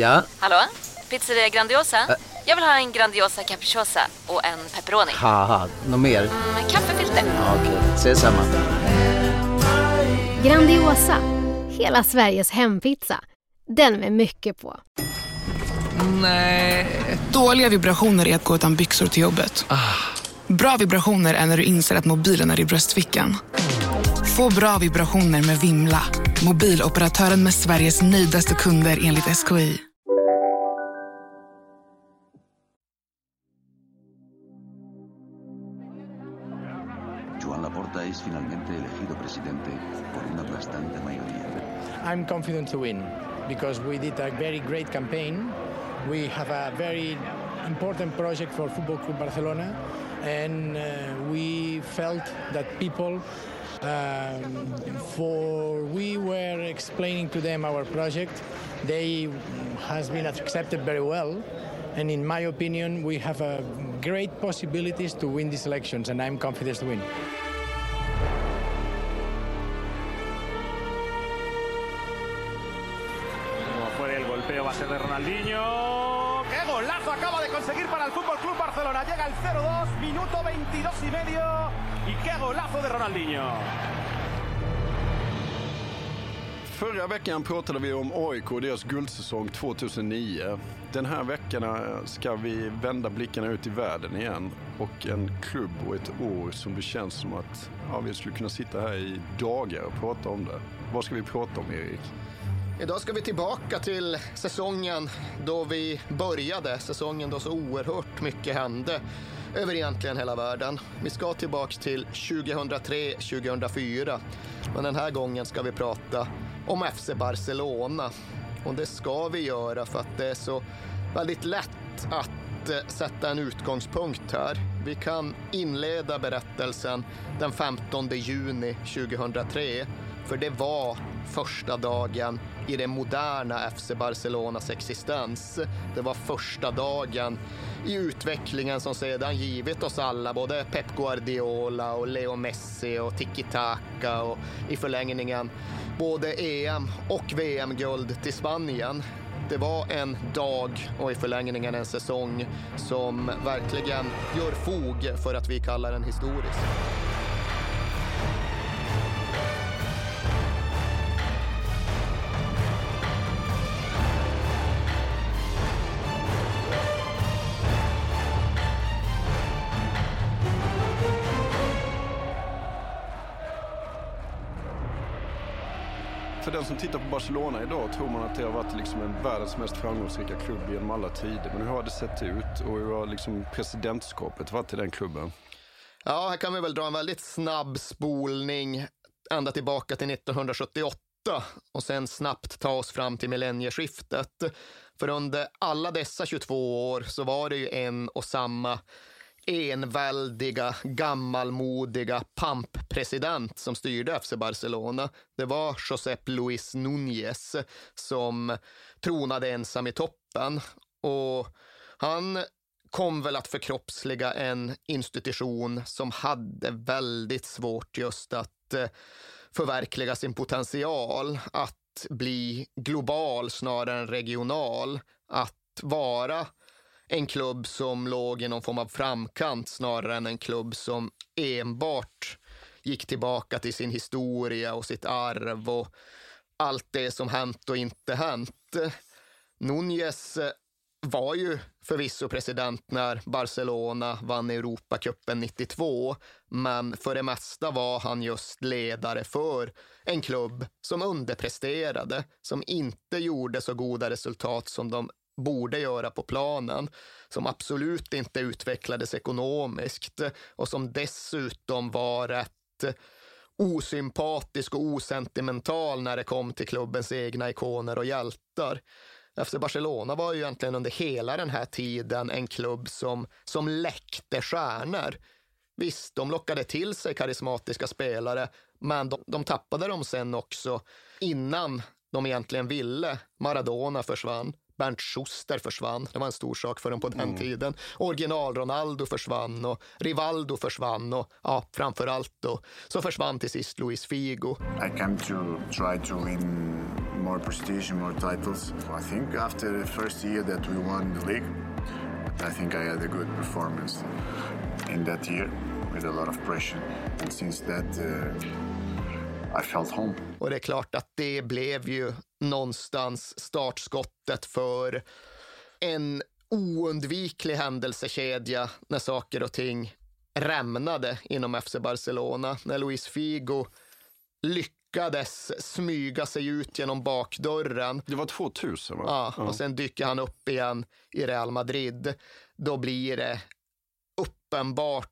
Ja? Hallå? Pizzeria Grandiosa? Jag vill ha en Grandiosa capriciosa och en pepperoni. Haha, något mer? Med kaffefilter. Ja, Okej, ses samma. Grandiosa, hela Sveriges hempizza. Den med mycket på. Dåliga vibrationer är att gå utan byxor till jobbet. Bra vibrationer är när du inser att mobilen är i bröstfickan. Få bra vibrationer med Vimla. Mobiloperatören med Sveriges nöjdaste kunder enligt SKI. I'm confident to win because we did a very great campaign. We have a very important project for Football Club Barcelona, and uh, we felt that people, um, for we were explaining to them our project, they has been accepted very well. And in my opinion, we have a great possibilities to win these elections, and I'm confident to win. Ronaldinho. ¡Qué golazo acaba de conseguir para el Fútbol Club Barcelona! Llega el 0-2, minuto 22 y medio. Y qué golazo de Ronaldinho. Förra veckan pratade vi om AIK och deras guldsäsong 2009. Den här veckan eh, ska vi vända blickarna ut i världen igen. Och en klubb och ett år som det känns som att ja, vi skulle kunna sitta här i dagar och prata om det. Vad ska vi prata om, Erik? Idag ska vi tillbaka till säsongen då vi började, säsongen då så oerhört mycket hände över egentligen hela världen. Vi ska tillbaka till 2003-2004, men den här gången ska vi prata om FC Barcelona. Och det ska vi göra för att det är så väldigt lätt att eh, sätta en utgångspunkt här. Vi kan inleda berättelsen den 15 juni 2003, för det var första dagen i det moderna FC Barcelonas existens. Det var första dagen i utvecklingen som sedan givit oss alla, både Pep Guardiola och Leo Messi och tiki-taka och i förlängningen både EM och VM-guld till Spanien. Det var en dag och i förlängningen en säsong som verkligen gör fog för att vi kallar den historisk. För den som tittar på Barcelona idag tror man att det har varit liksom en världens mest framgångsrika klubb genom alla tider. Men hur har det sett ut och hur har liksom presidentskapet varit i den klubben? Ja, här kan vi väl dra en väldigt snabb spolning ända tillbaka till 1978 och sen snabbt ta oss fram till millennieskiftet. För under alla dessa 22 år så var det ju en och samma enväldiga, gammalmodiga pamppresident som styrde FC Barcelona. Det var Josep Luis Núñez som tronade ensam i toppen. Och han kom väl att förkroppsliga en institution som hade väldigt svårt just att eh, förverkliga sin potential, att bli global snarare än regional, att vara en klubb som låg i någon form av framkant snarare än en klubb som enbart gick tillbaka till sin historia och sitt arv och allt det som hänt och inte hänt. Núñez var ju förvisso president när Barcelona vann Europacupen 92, men för det mesta var han just ledare för en klubb som underpresterade, som inte gjorde så goda resultat som de borde göra på planen, som absolut inte utvecklades ekonomiskt och som dessutom var rätt osympatisk och osentimental när det kom till klubbens egna ikoner och hjältar. FC Barcelona var ju egentligen under hela den här tiden en klubb som, som läckte stjärnor. Visst, de lockade till sig karismatiska spelare, men de, de tappade dem sen också innan de egentligen ville. Maradona försvann. Bernt Schuster försvann. Det var en stor sak för dem på den Mm. tiden. Original Ronaldo försvann och Rivaldo försvann och ja, framför allt då så försvann till sist Luis Figo. I came to try to win more prestige and more titles. I think after the first year that we won the league, I think I had a good performance in that year with a lot of pressure. And since that, uh, I felt home. Och det är klart att det blev ju någonstans startskottet för en oundviklig händelsekedja när saker och ting rämnade inom FC Barcelona. När Luis Figo lyckades smyga sig ut genom bakdörren. Det var 2000 va? Ja, och sen dyker han upp igen i Real Madrid. Då blir det uppenbart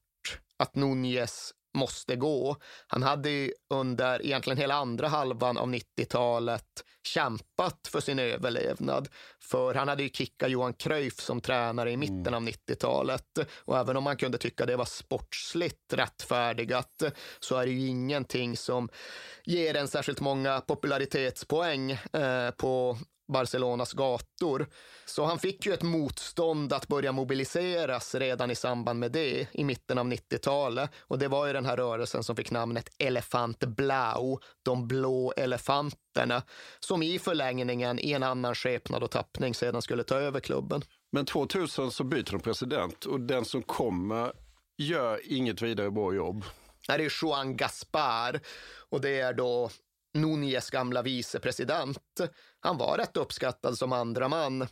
att Nunez måste gå. Han hade ju under egentligen hela andra halvan av 90-talet kämpat för sin överlevnad. För han hade ju kickat Johan Cruyff som tränare i mitten mm. av 90-talet. Och även om man kunde tycka det var sportsligt rättfärdigat så är det ju ingenting som ger en särskilt många popularitetspoäng eh, på Barcelonas gator. Så han fick ju ett motstånd att börja mobiliseras redan i samband med det i mitten av 90-talet. Och det var ju den här rörelsen som fick namnet Elefant Blau, de blå elefanterna, som i förlängningen i en annan skepnad och tappning sedan skulle ta över klubben. Men 2000 så byter de president och den som kommer gör inget vidare bra jobb. Det är Juan Gaspar och det är då Núñez gamla vicepresident. Han var rätt uppskattad som andra man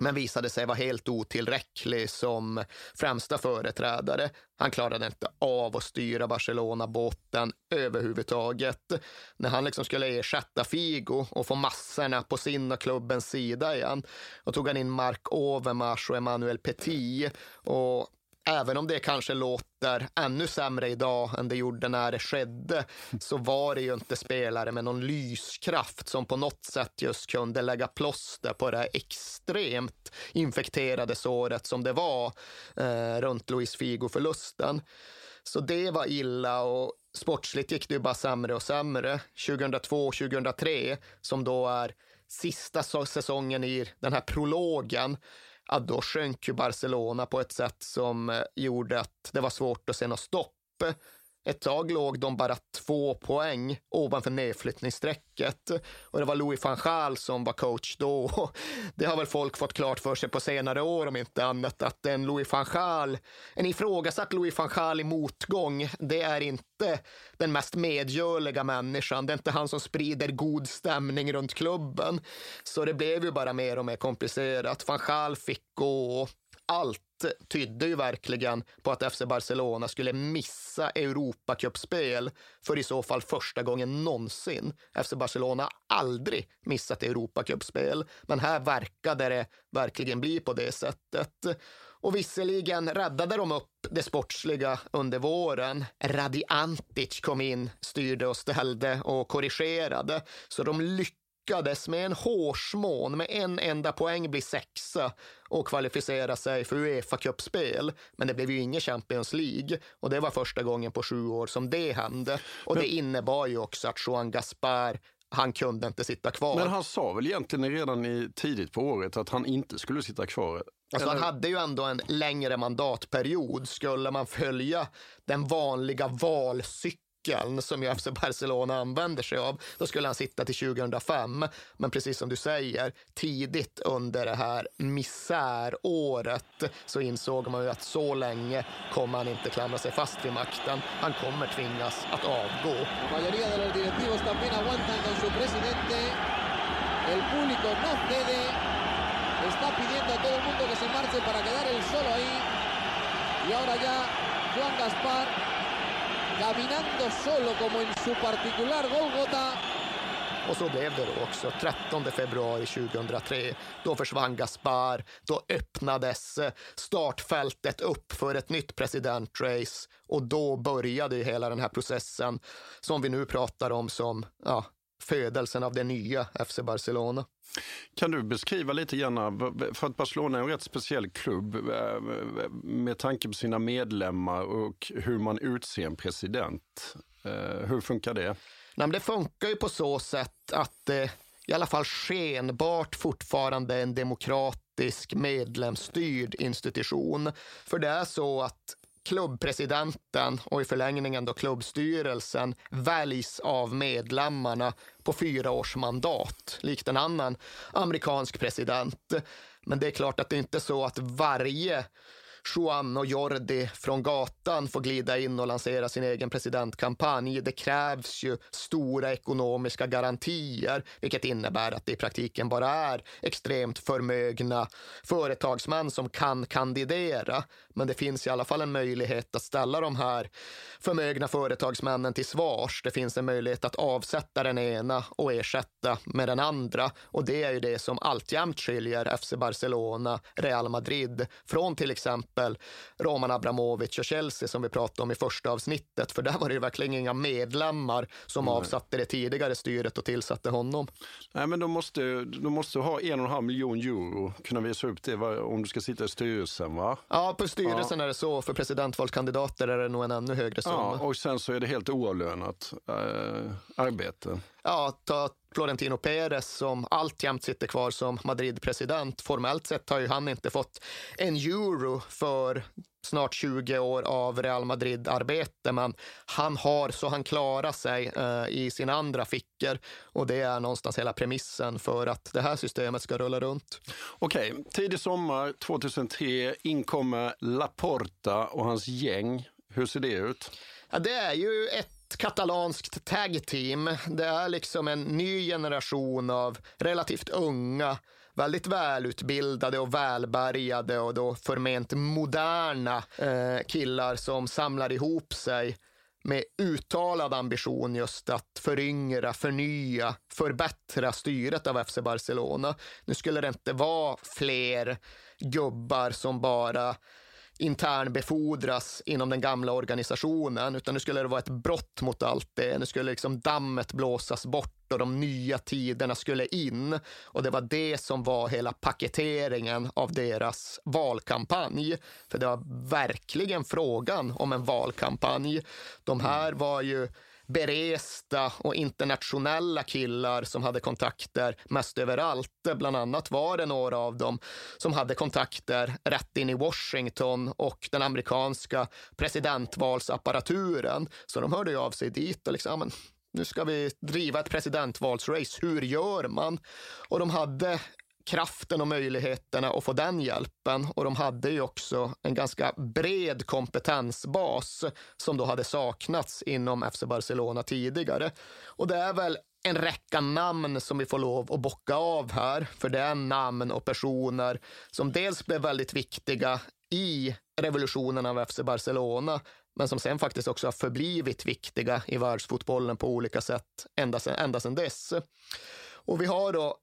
men visade sig vara helt otillräcklig som främsta företrädare. Han klarade inte av att styra Barcelona-båten överhuvudtaget. När han liksom skulle ersätta Figo och få massorna på sin och klubbens sida igen, då tog han in Mark Overmars och Emmanuel Petit och även om det kanske låter ännu sämre idag än det gjorde när det skedde, så var det ju inte spelare med någon lyskraft som på något sätt just kunde lägga plåster på det här extremt infekterade såret som det var eh, runt Luis Figo-förlusten. Så det var illa och sportsligt gick det ju bara sämre och sämre. 2002-2003, som då är sista säsongen i den här prologen, ja, då sjönk ju Barcelona på ett sätt som eh, gjorde att det var svårt att se något stopp. Ett tag låg de bara två poäng ovanför nedflyttningsstrecket och det var Louis van Gaal som var coach då. Det har väl folk fått klart för sig på senare år om inte annat att en Louis van Gaal, en ifrågasatt Louis van Gaal i motgång, det är inte den mest medgörliga människan. Det är inte han som sprider god stämning runt klubben. Så det blev ju bara mer och mer komplicerat. Van Gaal fick gå allt tydde ju verkligen på att FC Barcelona skulle missa Europacupspel för i så fall första gången någonsin. FC Barcelona har aldrig missat Europacupspel, men här verkade det verkligen bli på det sättet. Och visserligen räddade de upp det sportsliga under våren. Radi Antic kom in, styrde och ställde och korrigerade, så de lyckades lyckades med en hårsmån med en enda poäng bli sexa och kvalificera sig för Uefa-cupspel. Men det blev ju ingen Champions League och det var första gången på sju år som det hände. Och det innebar ju också att Joan Gaspar han kunde inte sitta kvar. Men han sa väl egentligen redan i, tidigt på året att han inte skulle sitta kvar? Alltså han hade ju ändå en längre mandatperiod. Skulle man följa den vanliga valcykeln nyckeln som ju FC Barcelona använder sig av, då skulle han sitta till 2005. Men precis som du säger, tidigt under det här misäråret så insåg man ju att så länge kommer han inte klamra sig fast vid makten. Han kommer tvingas att avgå. El público no cede, está pidiendo a todo el mundo que se marche para quedar él solo ahí. Y ahora ya Juan Gaspar caminando solo como en su particular Golgota. Och så blev det då också. 13 februari 2003, då försvann Gaspar. Då öppnades startfältet upp för ett nytt presidentrace och då började hela den här processen som vi nu pratar om som ja, födelsen av det nya FC Barcelona. Kan du beskriva lite grann, för att Barcelona är en rätt speciell klubb eh, med tanke på sina medlemmar och hur man utser en president. Eh, hur funkar det? Nej, det funkar ju på så sätt att det i alla fall skenbart fortfarande är en demokratisk medlemsstyrd institution. För det är så att klubbpresidenten och i förlängningen då klubbstyrelsen väljs av medlemmarna på fyra års mandat, likt en annan amerikansk president. Men det är klart att det inte är så att varje Juan och Jordi från gatan får glida in och lansera sin egen presidentkampanj. Det krävs ju stora ekonomiska garantier, vilket innebär att det i praktiken bara är extremt förmögna företagsmän som kan kandidera. Men det finns i alla fall en möjlighet att ställa de här förmögna företagsmännen till svars. Det finns en möjlighet att avsätta den ena och ersätta med den andra. Och det är ju det som alltjämt skiljer FC Barcelona, Real Madrid från till exempel Roman Abramovic och Chelsea som vi pratade om i första avsnittet. För där var det ju verkligen inga medlemmar som Nej. avsatte det tidigare styret och tillsatte honom. Nej, men de måste, de måste ha en och en halv miljon euro, kunna visa upp det om du ska sitta i styrelsen va? Ja, på styrelsen ja. är det så. För presidentvalskandidater är det nog en ännu högre summa. Ja, och sen så är det helt oavlönat äh, arbete. Ja, ta Florentino Perez som alltjämt sitter kvar som Madrid-president. Formellt sett har ju han inte fått en euro för snart 20 år av Real Madrid-arbete, men han har så han klarar sig eh, i sina andra fickor och det är någonstans hela premissen för att det här systemet ska rulla runt. Okej, okay. tidig sommar 2003 inkommer Laporta och hans gäng. Hur ser det ut? Ja, det är ju ett katalanskt tag team. Det är liksom en ny generation av relativt unga, väldigt välutbildade och välbärgade och då förment moderna eh, killar som samlar ihop sig med uttalad ambition just att föryngra, förnya, förbättra styret av FC Barcelona. Nu skulle det inte vara fler gubbar som bara internbefordras inom den gamla organisationen, utan nu skulle det vara ett brott mot allt det. Nu skulle liksom dammet blåsas bort och de nya tiderna skulle in. Och det var det som var hela paketeringen av deras valkampanj. För det var verkligen frågan om en valkampanj. De här var ju beresta och internationella killar som hade kontakter mest överallt. Bland annat var det några av dem som hade kontakter rätt in i Washington och den amerikanska presidentvalsapparaturen. Så de hörde ju av sig dit och liksom, nu ska vi driva ett presidentvalsrace. Hur gör man? Och de hade kraften och möjligheterna att få den hjälpen. Och de hade ju också en ganska bred kompetensbas som då hade saknats inom FC Barcelona tidigare. Och det är väl en räcka namn som vi får lov att bocka av här, för det är namn och personer som dels blev väldigt viktiga i revolutionen av FC Barcelona, men som sen faktiskt också har förblivit viktiga i världsfotbollen på olika sätt ända sedan, ända sedan dess. Och vi har då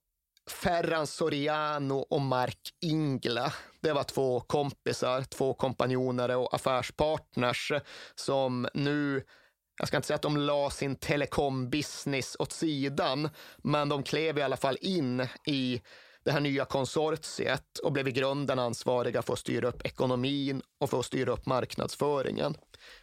Ferran Soriano och Mark Ingla. Det var två kompisar, två kompanjoner och affärspartners som nu jag ska inte säga att de la sin telekombusiness åt sidan, men de klev i alla fall in i det här nya konsortiet och blev i grunden ansvariga för att styra upp ekonomin och för att styra upp marknadsföringen.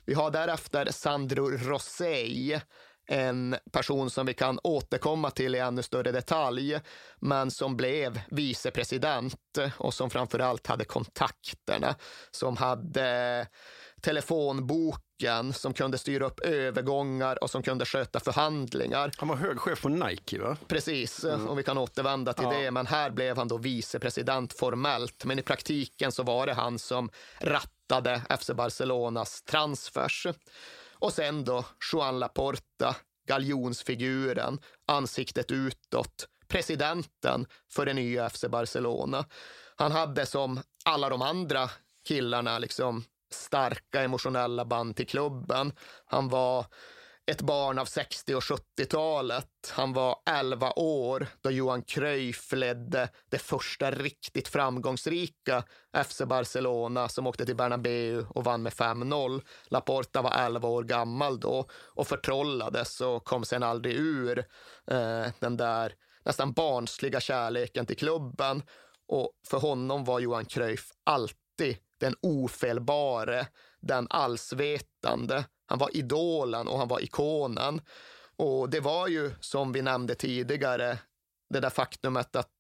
Vi har därefter Sandro Rosei en person som vi kan återkomma till i ännu större detalj, men som blev vicepresident och som framför allt hade kontakterna, som hade telefonboken, som kunde styra upp övergångar och som kunde sköta förhandlingar. Han var hög chef på Nike, va? Precis, mm. och vi kan återvända till ja. det. Men här blev han då vicepresident formellt. Men i praktiken så var det han som rattade FC Barcelonas transfers. Och sen då Juan Laporta, galjonsfiguren, ansiktet utåt, presidenten för det nya FC Barcelona. Han hade som alla de andra killarna liksom starka emotionella band till klubben. Han var ett barn av 60 och 70-talet. Han var 11 år då Johan Cruyff ledde det första riktigt framgångsrika FC Barcelona som åkte till Bernabeu och vann med 5-0. Laporta var 11 år gammal då och förtrollades och kom sen aldrig ur eh, den där nästan barnsliga kärleken till klubben. Och för honom var Johan Cruyff alltid den ofelbare, den allsvetande. Han var idolen och han var ikonen. Och det var ju, som vi nämnde tidigare, det där faktumet att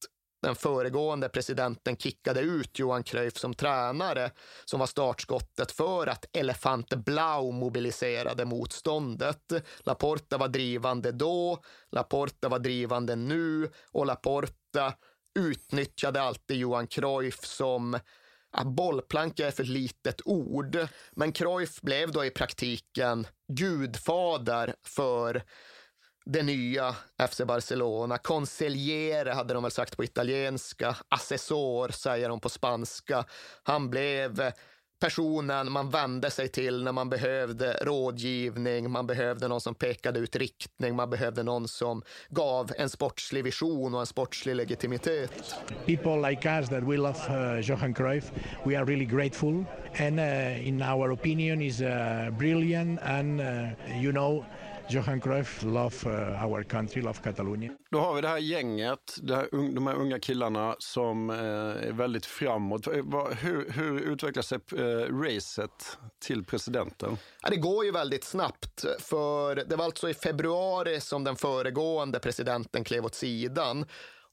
den föregående presidenten kickade ut Johan Cruyff som tränare som var startskottet för att Elefante Blau mobiliserade motståndet. Laporta var drivande då, Laporta var drivande nu och Laporta utnyttjade alltid Johan Cruyff som bollplanka är för litet ord, men Cruyff blev då i praktiken gudfader för det nya FC Barcelona. Consigliere hade de väl sagt på italienska. Assessor säger de på spanska. Han blev personen man vände sig till när man behövde rådgivning, man behövde någon som pekade ut riktning, man behövde någon som gav en sportslig vision och en sportslig legitimitet. People like us that we love uh, Johan Cruyff, we are really grateful and uh, in our opinion is uh, brilliant and uh, you know Johan Cruyff love uh, our country, love Catalonia. Då har vi det här gänget, det här, de här unga killarna som eh, är väldigt framåt. Hur, hur utvecklar sig eh, racet till presidenten? Ja, det går ju väldigt snabbt, för det var alltså i februari som den föregående presidenten klev åt sidan.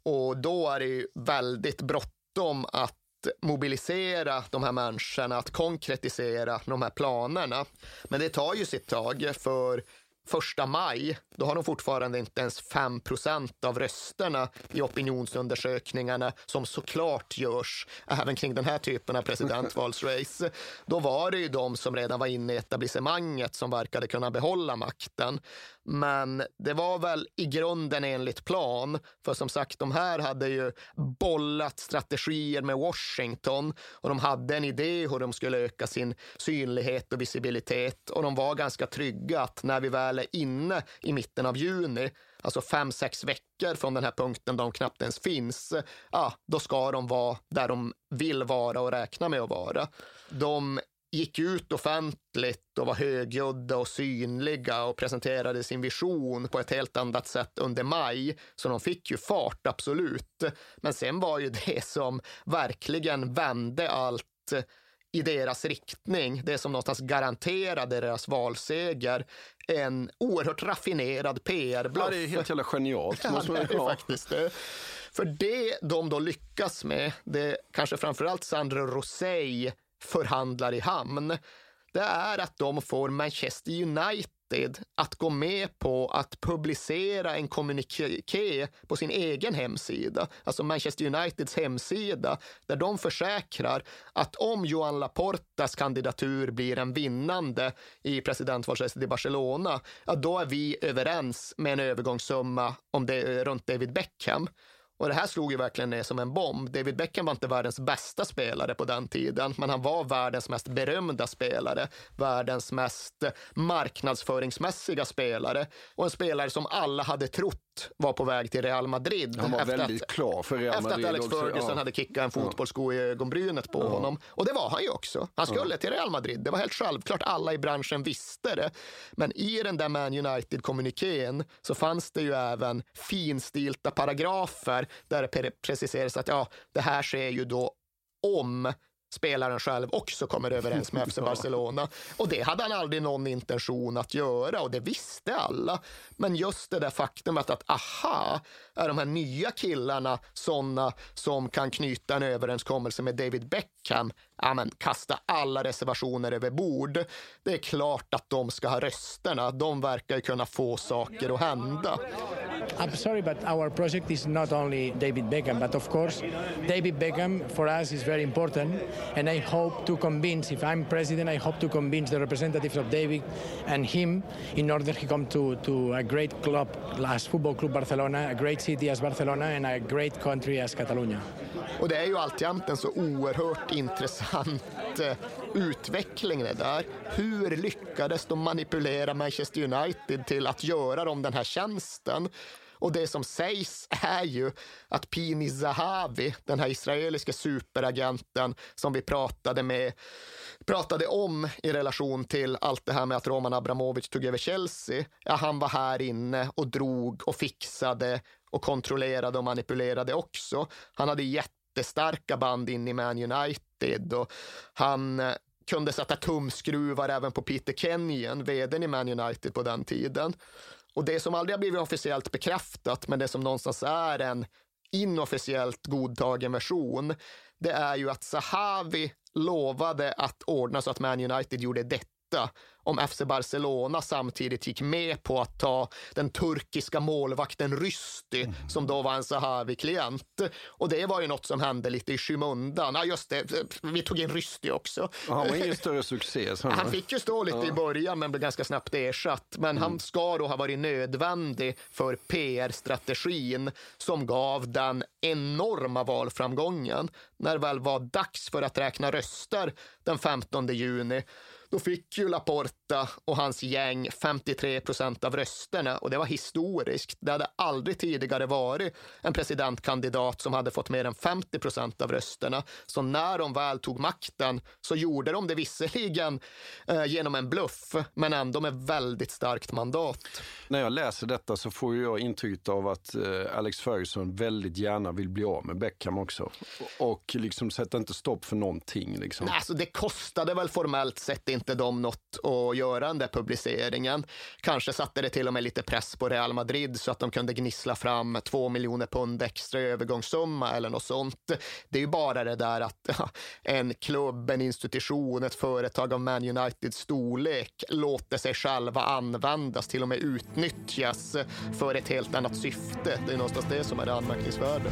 Och då är det ju väldigt bråttom att mobilisera de här människorna, att konkretisera de här planerna. Men det tar ju sitt tag, för första maj, då har de fortfarande inte ens 5% av rösterna i opinionsundersökningarna som såklart görs även kring den här typen av presidentvalsrace. Då var det ju de som redan var inne i etablissemanget som verkade kunna behålla makten. Men det var väl i grunden enligt plan, för som sagt, de här hade ju bollat strategier med Washington och de hade en idé hur de skulle öka sin synlighet och visibilitet och de var ganska trygga att när vi väl är inne i mitten av juni, alltså fem, sex veckor från den här punkten de knappt ens finns, ja, då ska de vara där de vill vara och räkna med att vara. De gick ut offentligt och var högljudda och synliga och presenterade sin vision på ett helt annat sätt under maj. Så de fick ju fart, absolut. Men sen var ju det som verkligen vände allt i deras riktning, det som någonstans garanterade deras valseger, en oerhört raffinerad PR-bluff. Ja, det är helt jävla genialt. ja, det är faktiskt det. För det de då lyckas med, det kanske framförallt Sandro Rosell förhandlar i hamn, det är att de får Manchester United att gå med på att publicera en kommuniké på sin egen hemsida, alltså Manchester Uniteds hemsida, där de försäkrar att om Joan Laportas kandidatur blir en vinnande i presidentvalsracet i Barcelona, ja, då är vi överens med en övergångssumma om det, runt David Beckham. Och det här slog ju verkligen ner som en bomb. David Beckham var inte världens bästa spelare på den tiden, men han var världens mest berömda spelare, världens mest marknadsföringsmässiga spelare och en spelare som alla hade trott var på väg till Real Madrid. Han var väldigt att, klar för Real Madrid. Efter att Alex också, Ferguson ja. hade kickat en fotbollssko i ögonbrynet på ja. honom. Och det var han ju också. Han skulle ja. till Real Madrid. Det var helt självklart. Alla i branschen visste det. Men i den där Man United-kommunikén så fanns det ju även finstilta paragrafer där det preciserades att ja, det här sker ju då om spelaren själv också kommer överens med FC Barcelona. Och det hade han aldrig någon intention att göra och det visste alla. Men just det där faktumet att aha, är de här nya killarna sådana som kan knyta en överenskommelse med David Beckham? Ja, men kasta alla reservationer över bord. Det är klart att de ska ha rösterna. De verkar ju kunna få saker att hända. I'm sorry, but our project is not only David Beckham, but of course, David Beckham for us is very important. And I hope to convince, if I'm president, I hope to convince the representatives of David and him in order he come to, to a great club last Football Club Barcelona, a great city as Barcelona, and a great country as Catalonia. Och det är ju alltjämt en så oerhört intressant eh, utveckling det där. Hur lyckades de manipulera Manchester United till att göra dem den här tjänsten? Och det som sägs är ju att Pini Zahavi, den här israeliska superagenten som vi pratade med, pratade om i relation till allt det här med att Roman Abramovic tog över Chelsea. Ja, han var här inne och drog och fixade och kontrollerade och manipulerade också. Han hade jättestarka band in i Man United och han eh, kunde sätta tumskruvar även på Peter Kenyon, vdn i Man United på den tiden. Och det som aldrig har blivit officiellt bekräftat, men det som någonstans är en inofficiellt godtagen version, det är ju att Sahavi lovade att ordna så att Man United gjorde detta om FC Barcelona samtidigt gick med på att ta den turkiska målvakten Rysti, mm. som då var en Sahavi-klient. Och det var ju något som hände lite i skymundan. Ja, just det, vi tog in Rysti också. Han var ingen större succé. Han fick ju stå lite ja. i början, men blev ganska snabbt ersatt. Men mm. han ska då ha varit nödvändig för PR-strategin som gav den enorma valframgången. När det väl var dags för att räkna röster den 15 juni då fick ju Laporta och hans gäng 53 procent av rösterna och det var historiskt. Det hade aldrig tidigare varit en presidentkandidat som hade fått mer än 50 procent av rösterna. Så när de väl tog makten så gjorde de det visserligen eh, genom en bluff, men ändå med väldigt starkt mandat. När jag läser detta så får jag intrycket av att eh, Alex Ferguson väldigt gärna vill bli av med Beckham också. Och liksom sätta inte stopp för någonting. Liksom. Nej, alltså det kostade väl formellt sett inte inte de något att göra den där publiceringen. Kanske satte det till och med lite press på Real Madrid så att de kunde gnissla fram två miljoner pund extra i övergångssumma eller något sånt. Det är ju bara det där att ja, en klubb, en institution, ett företag av Man Uniteds storlek låter sig själva användas, till och med utnyttjas för ett helt annat syfte. Det är någonstans det som är det anmärkningsvärda.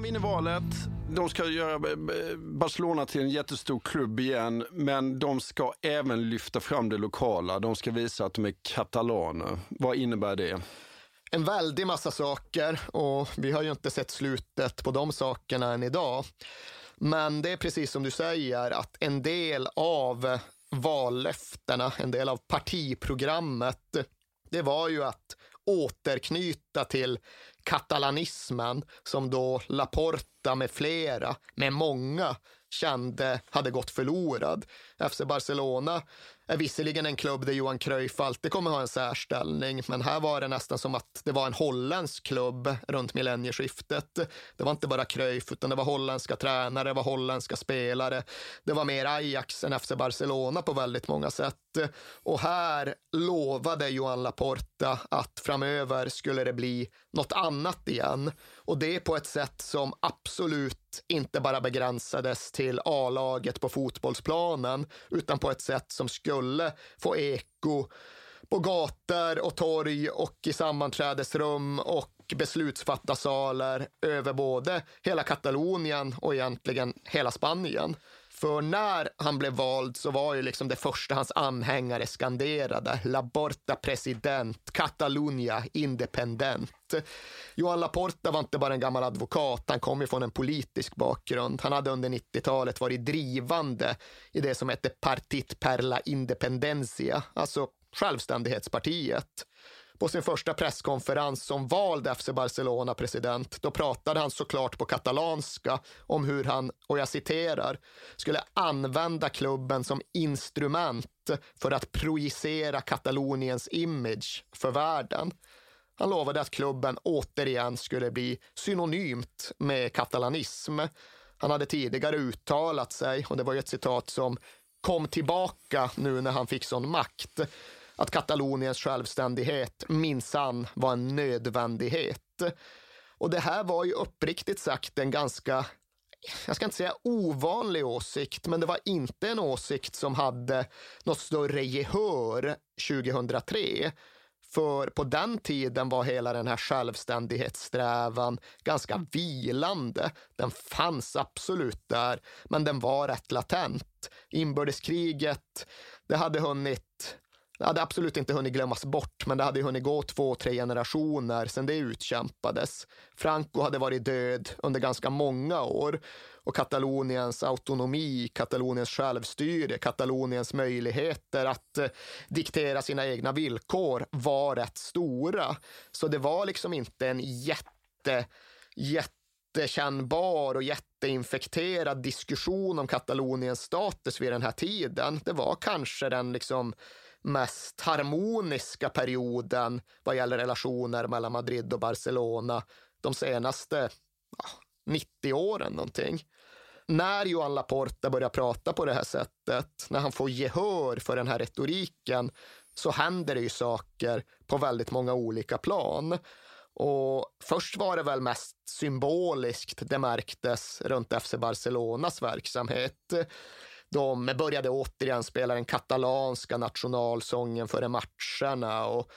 Han vinner valet. De ska göra eh, eh, Barcelona till en jättestor klubb igen, men de ska även lyfta fram det lokala. De ska visa att de är katalaner. Vad innebär det? En väldig massa saker och vi har ju inte sett slutet på de sakerna än idag. Men det är precis som du säger att en del av vallöftena, en del av partiprogrammet, det var ju att återknyta till katalanismen som då Laporta med flera, med många, kände hade gått förlorad. FC Barcelona är visserligen en klubb där Johan Cruyff alltid kommer ha en särställning, men här var det nästan som att det var en holländsk klubb runt millennieskiftet. Det var inte bara Cruyff, utan det var holländska tränare, det var holländska spelare. Det var mer Ajax än FC Barcelona på väldigt många sätt. Och här lovade Johan Laporta att framöver skulle det bli något annat igen. Och det på ett sätt som absolut inte bara begränsades till A-laget på fotbollsplanen utan på ett sätt som skulle få eko på gator och torg och i sammanträdesrum och beslutsfattarsalar över både hela Katalonien och egentligen hela Spanien. För när han blev vald så var ju liksom det första hans anhängare skanderade La Porta President, Catalunya Independent. Johan Laporta var inte bara en gammal advokat, han kom ju från en politisk bakgrund. Han hade under 90-talet varit drivande i det som hette Partit per la Independencia, alltså självständighetspartiet. På sin första presskonferens som vald FC Barcelona-president, då pratade han såklart på katalanska om hur han, och jag citerar, skulle använda klubben som instrument för att projicera Kataloniens image för världen. Han lovade att klubben återigen skulle bli synonymt med katalanism. Han hade tidigare uttalat sig, och det var ju ett citat som kom tillbaka nu när han fick sån makt, att Kataloniens självständighet minsann var en nödvändighet. Och det här var ju uppriktigt sagt en ganska jag ska inte säga ovanlig åsikt, men det var inte en åsikt som hade något större gehör 2003. För på den tiden var hela den här självständighetssträvan ganska vilande. Den fanns absolut där, men den var rätt latent. Inbördeskriget, det hade hunnit det hade absolut inte hunnit glömmas bort, men det hade hunnit gå två, tre generationer sedan det utkämpades. Franco hade varit död under ganska många år och Kataloniens autonomi, Kataloniens självstyre, Kataloniens möjligheter att eh, diktera sina egna villkor var rätt stora. Så det var liksom inte en jätte, jättekännbar och jätteinfekterad diskussion om Kataloniens status vid den här tiden. Det var kanske den liksom mest harmoniska perioden vad gäller relationer mellan Madrid och Barcelona de senaste ja, 90 åren någonting. När Johan Laporta börjar prata på det här sättet, när han får gehör för den här retoriken, så händer det ju saker på väldigt många olika plan. Och först var det väl mest symboliskt det märktes runt FC Barcelonas verksamhet. De började återigen spela den katalanska nationalsången före matcherna och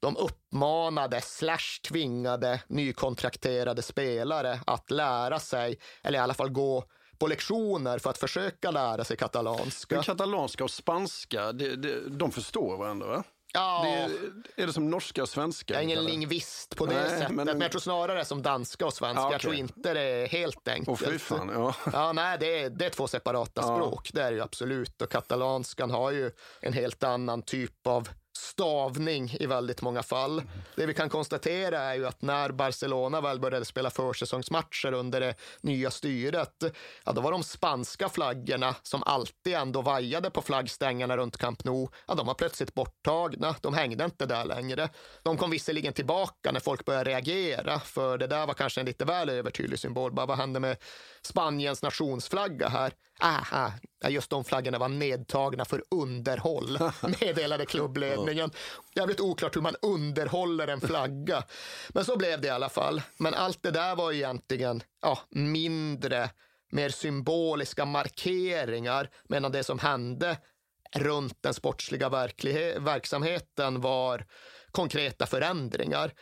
de uppmanade slash tvingade nykontrakterade spelare att lära sig, eller i alla fall gå på lektioner för att försöka lära sig katalanska. Men katalanska och spanska, det, det, de förstår varandra va? Ja. Det är, är, det som norska och svenska? Jag är ingen eller? lingvist på det Nej, sättet, men... men jag tror snarare som danska och svenska. Ja, okay. Jag tror inte det är helt enkelt. Oh, fan, ja. ja, nej, det är, det är två separata ja. språk, det är det ju absolut. Och katalanskan har ju en helt annan typ av stavning i väldigt många fall. Det vi kan konstatera är ju att när Barcelona väl började spela försäsongsmatcher under det nya styret, ja, då var de spanska flaggorna som alltid ändå vajade på flaggstängerna runt Camp Nou, ja, de var plötsligt borttagna. De hängde inte där längre. De kom visserligen tillbaka när folk började reagera, för det där var kanske en lite väl övertydlig symbol. Bara, vad hände med Spaniens nationsflagga här? Aha, just de flaggorna var nedtagna för underhåll, meddelade klubbledningen. Jävligt oklart hur man underhåller en flagga. Men så blev det i alla fall. Men allt det där var egentligen ja, mindre, mer symboliska markeringar, medan det som hände runt den sportsliga verksamheten var konkreta förändringar.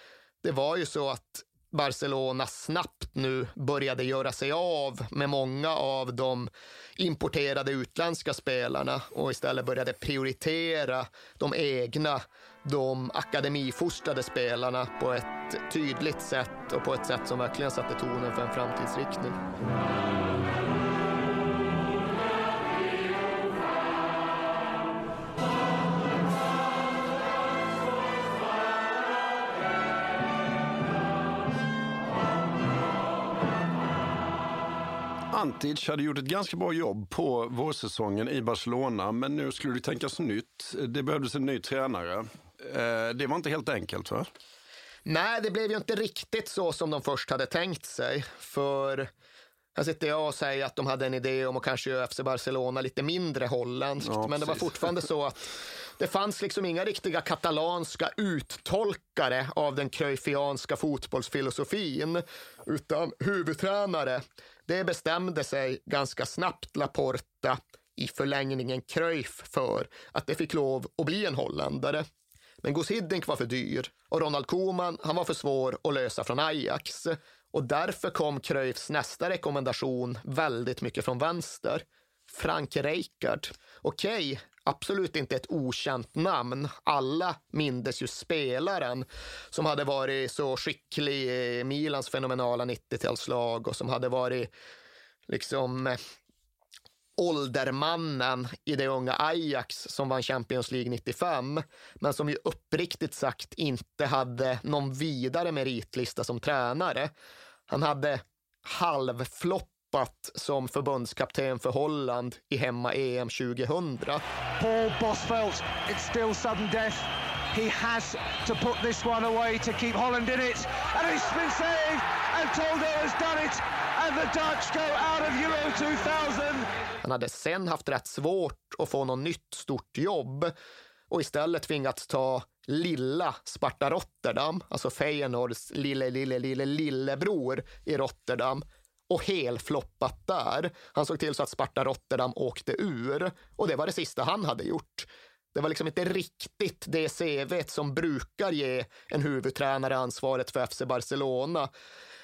Det var ju så att Barcelona snabbt nu började göra sig av med många av de importerade utländska spelarna och istället började prioritera de egna, de akademifostrade spelarna på ett tydligt sätt och på ett sätt som verkligen satte tonen för en framtidsriktning. Antic hade gjort ett ganska bra jobb på vårsäsongen i Barcelona, men nu skulle det tänkas nytt. Det behövdes en ny tränare. Eh, det var inte helt enkelt va? Nej, det blev ju inte riktigt så som de först hade tänkt sig. För här sitter jag och säger att de hade en idé om att kanske göra FC Barcelona lite mindre holländskt. Ja, men det var fortfarande så att det fanns liksom inga riktiga katalanska uttolkare av den cruyffianska fotbollsfilosofin. Utan huvudtränare det bestämde sig ganska snabbt Laporta, i förlängningen Cruyff, för att det fick lov att bli en holländare. Men Gus Hiddink var för dyr och Ronald Koeman han var för svår att lösa från Ajax. Och därför kom Cruyffs nästa rekommendation väldigt mycket från vänster. Frank Rijkaard. Okej, absolut inte ett okänt namn. Alla mindes ju spelaren som hade varit så skicklig i Milans fenomenala 90-talslag och som hade varit liksom eh, åldermannen i det unga Ajax som vann Champions League 95, men som ju uppriktigt sagt inte hade någon vidare meritlista som tränare. Han hade halvflopp halvfloppat som förbundskapten för Holland i hemma-EM 2000. Paul Bosvelt, it's still sudden death. He has to put this one away to keep Holland in it. And it's been saved, and Toldo has done it. And the Dutch go out of Euro 2000. Han hade sen haft rätt svårt att få något nytt stort jobb och istället tvingats ta lilla Sparta Rotterdam, alltså Feyenoords lille, lille, lille, lillebror i Rotterdam och helfloppat där. Han såg till så att Sparta Rotterdam åkte ur och det var det sista han hade gjort. Det var liksom inte riktigt det CV som brukar ge en huvudtränare ansvaret för FC Barcelona.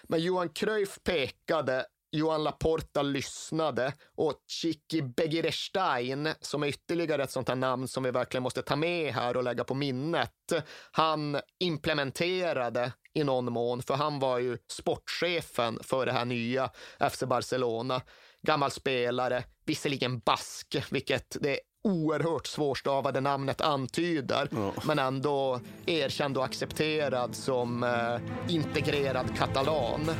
Men Johan Cruyff pekade Johan Laporta lyssnade och Chiki Begirestein, som är ytterligare ett sånt här namn som vi verkligen måste ta med här och lägga på minnet, han implementerade i någon mån, för han var ju sportchefen för det här nya FC Barcelona. Gammal spelare, visserligen bask, vilket det oerhört svårstavade namnet antyder, ja. men ändå erkänd och accepterad som eh, integrerad katalan.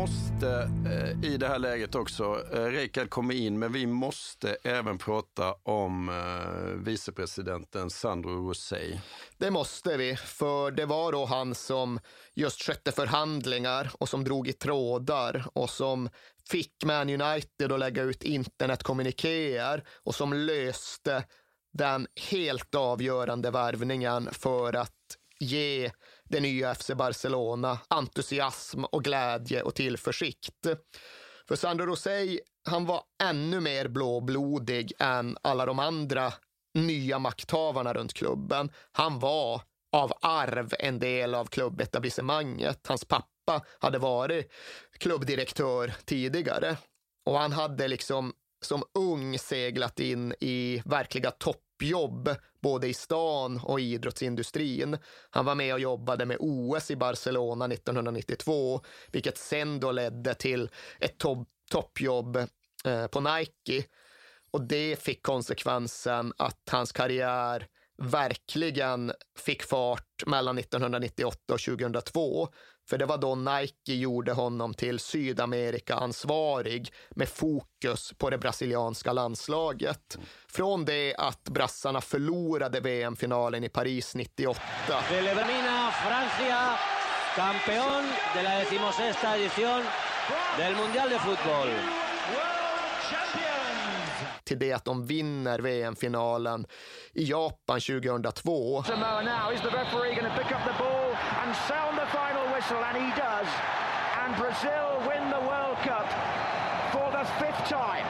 Måste eh, i det här läget också, eh, Rikard kommer in, men vi måste även prata om eh, vicepresidenten Sandro Rossei. Det måste vi, för det var då han som just skötte förhandlingar och som drog i trådar och som fick Man United att lägga ut internetkommunikéer och som löste den helt avgörande värvningen för att ge det nya FC Barcelona entusiasm och glädje och tillförsikt. För Sandro Rosell, han var ännu mer blåblodig än alla de andra nya makthavarna runt klubben. Han var av arv en del av klubbetablissemanget. Hans pappa hade varit klubbdirektör tidigare och han hade liksom som ung seglat in i verkliga topp toppjobb både i stan och i idrottsindustrin. Han var med och jobbade med OS i Barcelona 1992, vilket sen då ledde till ett to toppjobb eh, på Nike. Och det fick konsekvensen att hans karriär verkligen fick fart mellan 1998 och 2002. För det var då Nike gjorde honom till Sydamerika-ansvarig med fokus på det brasilianska landslaget. Från det att brassarna förlorade VM-finalen i Paris 98. Celebrina Francia, campeón de la decimosexta edición del Mundial de Fútbol till det att de vinner VM-finalen i Japan 2002. Whistle and he does. And Brazil win the World Cup for the fifth time.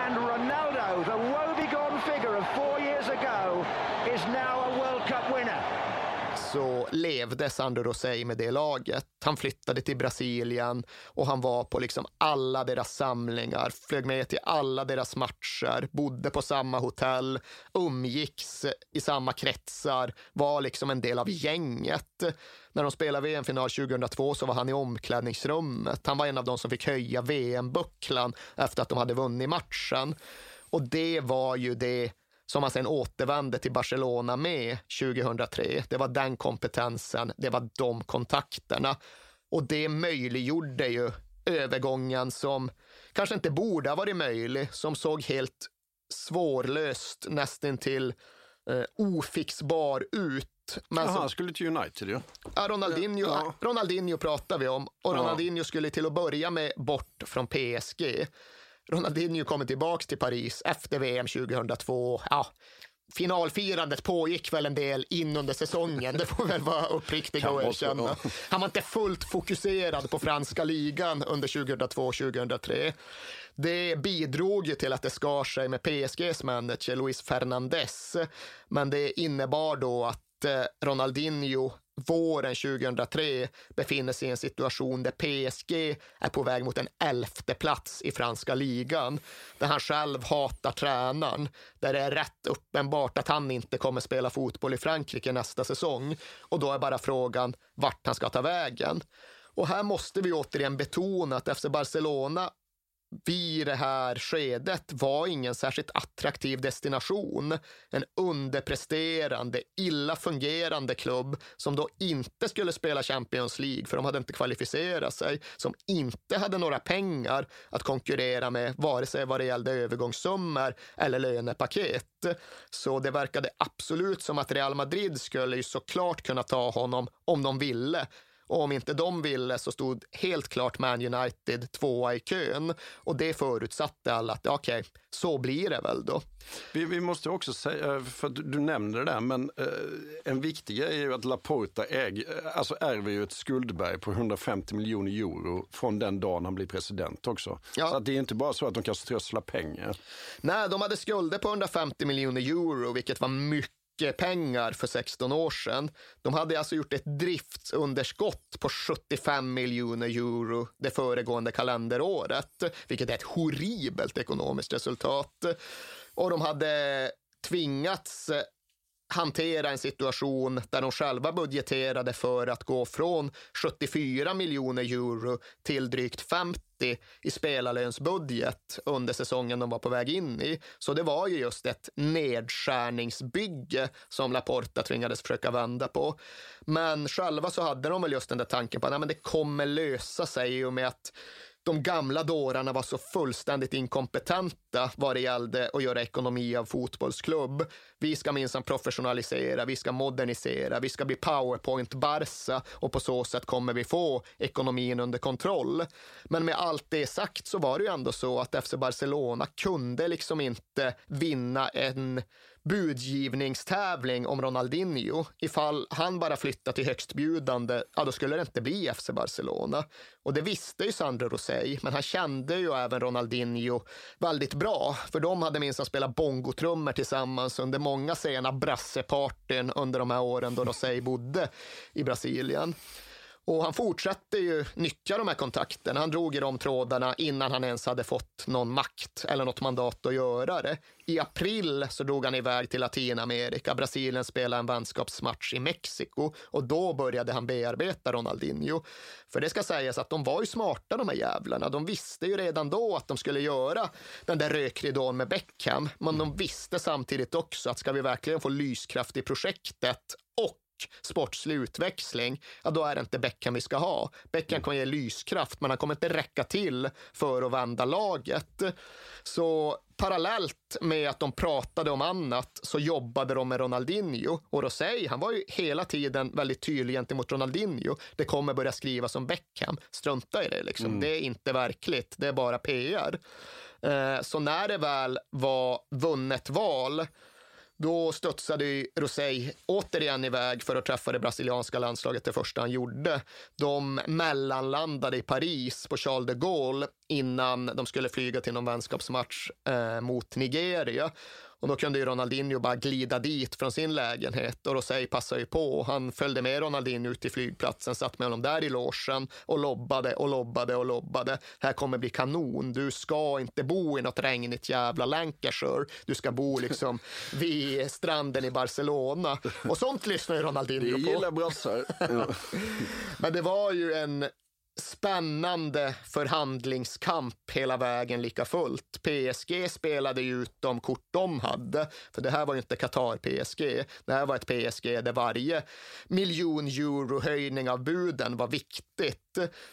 And Ronaldo, the woebegone figure of four years ago, is now a World Cup winner så levde Sandro Rosé med det laget. Han flyttade till Brasilien och han var på liksom alla deras samlingar, flög med till alla deras matcher, bodde på samma hotell, umgicks i samma kretsar, var liksom en del av gänget. När de spelade VM-final 2002 så var han i omklädningsrummet. Han var en av de som fick höja VM-bucklan efter att de hade vunnit matchen. Och det var ju det som han sen återvände till Barcelona med 2003. Det var den kompetensen, det var de kontakterna. Och det möjliggjorde ju övergången som kanske inte borde ha varit möjlig, som såg helt svårlöst, nästan till eh, ofixbar ut. Men Aha, han skulle till United ju. Ja, Ronaldinho, ja. Ronaldinho pratar vi om och Ronaldinho ja. skulle till att börja med bort från PSG. Ronaldinho kommer tillbaka till Paris efter VM 2002. Ja, finalfirandet pågick väl en del in under säsongen. Det får väl vara uppriktiga och erkänna. Han var inte fullt fokuserad på franska ligan under 2002-2003. Det bidrog ju till att det skar sig med PSGs manager Luis Fernandes. Men det innebar då att eh, Ronaldinho våren 2003 befinner sig i en situation där PSG är på väg mot en elfte plats i franska ligan, där han själv hatar tränaren, där det är rätt uppenbart att han inte kommer spela fotboll i Frankrike nästa säsong. Och då är bara frågan vart han ska ta vägen. Och här måste vi återigen betona att FC Barcelona vid det här skedet var ingen särskilt attraktiv destination. En underpresterande, illa fungerande klubb som då inte skulle spela Champions League för de hade inte kvalificerat sig, som inte hade några pengar att konkurrera med, vare sig vad det gällde övergångssummor eller lönepaket. Så det verkade absolut som att Real Madrid skulle ju såklart kunna ta honom om de ville. Och om inte de ville så stod helt klart Man United tvåa i kön. Och det förutsatte alla att okej, okay, så blir det väl då. Vi, vi måste också säga, för du, du nämnde det där, men eh, en viktig grej är ju att Laporta äg, alltså ärver ju ett skuldberg på 150 miljoner euro från den dagen han blir president också. Ja. Så att det är inte bara så att de kan strössla pengar. Nej, de hade skulder på 150 miljoner euro, vilket var mycket mycket pengar för 16 år sedan. De hade alltså gjort ett driftsunderskott på 75 miljoner euro det föregående kalenderåret, vilket är ett horribelt ekonomiskt resultat. Och de hade tvingats eh, hantera en situation där de själva budgeterade för att gå från 74 miljoner euro till drygt 50 i spelarlönsbudget under säsongen de var på väg in i. Så det var ju just ett nedskärningsbygge som Laporta tvingades försöka vända på. Men själva så hade de väl just den där tanken på att det kommer lösa sig i och med att de gamla dårarna var så fullständigt inkompetenta vad det gällde att göra ekonomi av fotbollsklubb. Vi ska minsann professionalisera, vi ska modernisera, vi ska bli powerpoint-Barca och på så sätt kommer vi få ekonomin under kontroll. Men med allt det sagt så var det ju ändå så att FC Barcelona kunde liksom inte vinna en budgivningstävling om Ronaldinho. Ifall han bara flyttar till högstbjudande, ja då skulle det inte bli FC Barcelona. Och det visste ju Sandro Rosell, men han kände ju även Ronaldinho väldigt bra, för de hade minst spelat bongotrummor tillsammans under många sena brassepartyn under de här åren då Rosell bodde i Brasilien. Och han fortsatte ju nyttja de här kontakterna. Han drog i de trådarna innan han ens hade fått någon makt eller något mandat att göra det. I april så drog han iväg till Latinamerika. Brasilien spelade en vänskapsmatch i Mexiko och då började han bearbeta Ronaldinho. För det ska sägas att de var ju smarta de här jävlarna. De visste ju redan då att de skulle göra den där rökridån med Beckham. Men de visste samtidigt också att ska vi verkligen få lyskraft i projektet och sportslig utväxling, ja då är det inte Beckham vi ska ha. Beckham kommer ge lyskraft, men han kommer inte räcka till för att vända laget. Så parallellt med att de pratade om annat så jobbade de med Ronaldinho. Och Rosell, han var ju hela tiden väldigt tydlig gentemot Ronaldinho. Det kommer börja skrivas om Beckham. Strunta i det, liksom. Mm. det är inte verkligt. Det är bara PR. Eh, så när det väl var vunnet val då studsade Rosell återigen iväg för att träffa det brasilianska landslaget det första han gjorde. De mellanlandade i Paris på Charles de Gaulle innan de skulle flyga till någon vänskapsmatch eh, mot Nigeria. Och då kunde ju Ronaldinho bara glida dit från sin lägenhet och Rosell passade ju på. Han följde med Ronaldinho ut till flygplatsen, satt med honom där i logen och lobbade och lobbade och lobbade. Här kommer bli kanon. Du ska inte bo i något regnigt jävla Lancashire. Du ska bo liksom vid stranden i Barcelona. Och sånt lyssnar ju Ronaldinho på. Det gillar brassar. Men det var ju en spännande förhandlingskamp hela vägen lika fullt. PSG spelade ju ut de kort de hade, för det här var ju inte Qatar-PSG. Det här var ett PSG där varje miljon euro höjning av buden var viktigt.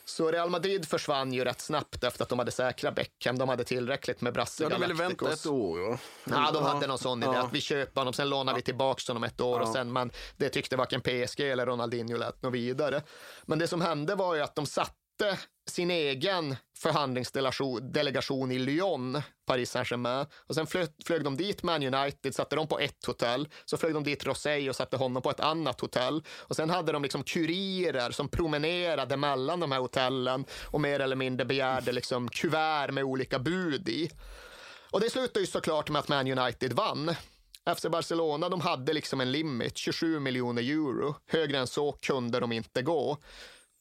Så Real Madrid försvann ju rätt snabbt efter att de hade säkrat Beckham. De hade tillräckligt med Brasse Ja, de ville vänta ett år. Ja, ja de hade någon sån idé ja. att vi köper honom, sen lånar vi tillbaka honom ett år och sen, men det tyckte varken PSG eller Ronaldinho lät något vidare. Men det som hände var ju att de satte mötte sin egen förhandlingsdelegation i Lyon, Paris Saint-Germain. Och sen flög, flög de dit Man United, satte dem på ett hotell. Så flög de dit Rosey och satte honom på ett annat hotell. Och sen hade de liksom kurirer som promenerade mellan de här hotellen och mer eller mindre begärde liksom kuvert med olika bud i. Och det slutade ju såklart med att Man United vann. FC Barcelona de hade liksom en limit, 27 miljoner euro. Högre än så kunde de inte gå.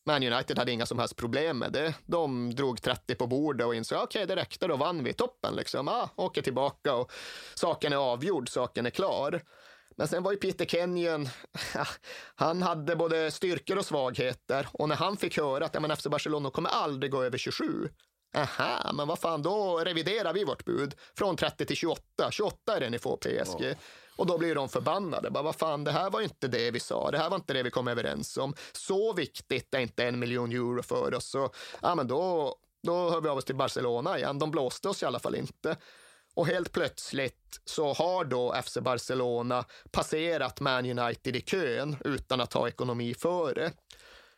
Man United hade inga som helst problem med det. De drog 30 på bordet och insåg okej, okay, det räckte, då vann vi toppen. Liksom. Ah, åker tillbaka och saken är avgjord, saken är klar. Men sen var ju Peter Kenyon, han hade både styrkor och svagheter. Och när han fick höra att ja, FC Barcelona kommer aldrig gå över 27, Aha, men vad fan, då reviderar vi vårt bud från 30 till 28. 28 är det ni får PSG. Oh. Och då blir de förbannade. Bara, vad fan, det här var inte det vi sa. Det här var inte det vi kom överens om. Så viktigt är inte en miljon euro för oss. Så, ja, men då, då hör vi av oss till Barcelona igen. De blåste oss i alla fall inte. Och helt plötsligt så har då FC Barcelona passerat Man United i kön utan att ha ekonomi före.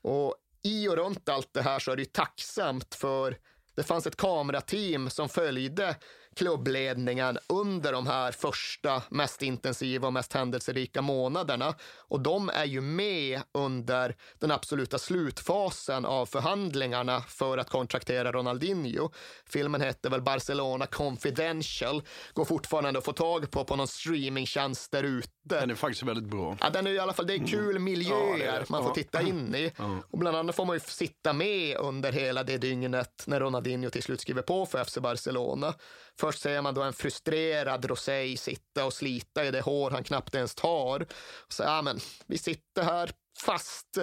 Och i och runt allt det här så är det ju tacksamt för det fanns ett kamerateam som följde klubbledningen under de här första mest intensiva och mest händelserika månaderna. Och de är ju med under den absoluta slutfasen av förhandlingarna för att kontraktera Ronaldinho. Filmen hette väl Barcelona Confidential, går fortfarande att få tag på på någon streamingtjänst där ute. Den är faktiskt väldigt bra. Ja, den är i alla fall, det är kul miljöer ja, är man får titta in i. Ja. Och bland annat får man ju sitta med under hela det dygnet när Ronaldinho till slut skriver på för FC Barcelona. Först ser man då en frustrerad Rosé sitta och slita i det hår han knappt ens tar. Och så, ja, men, vi sitter här fast,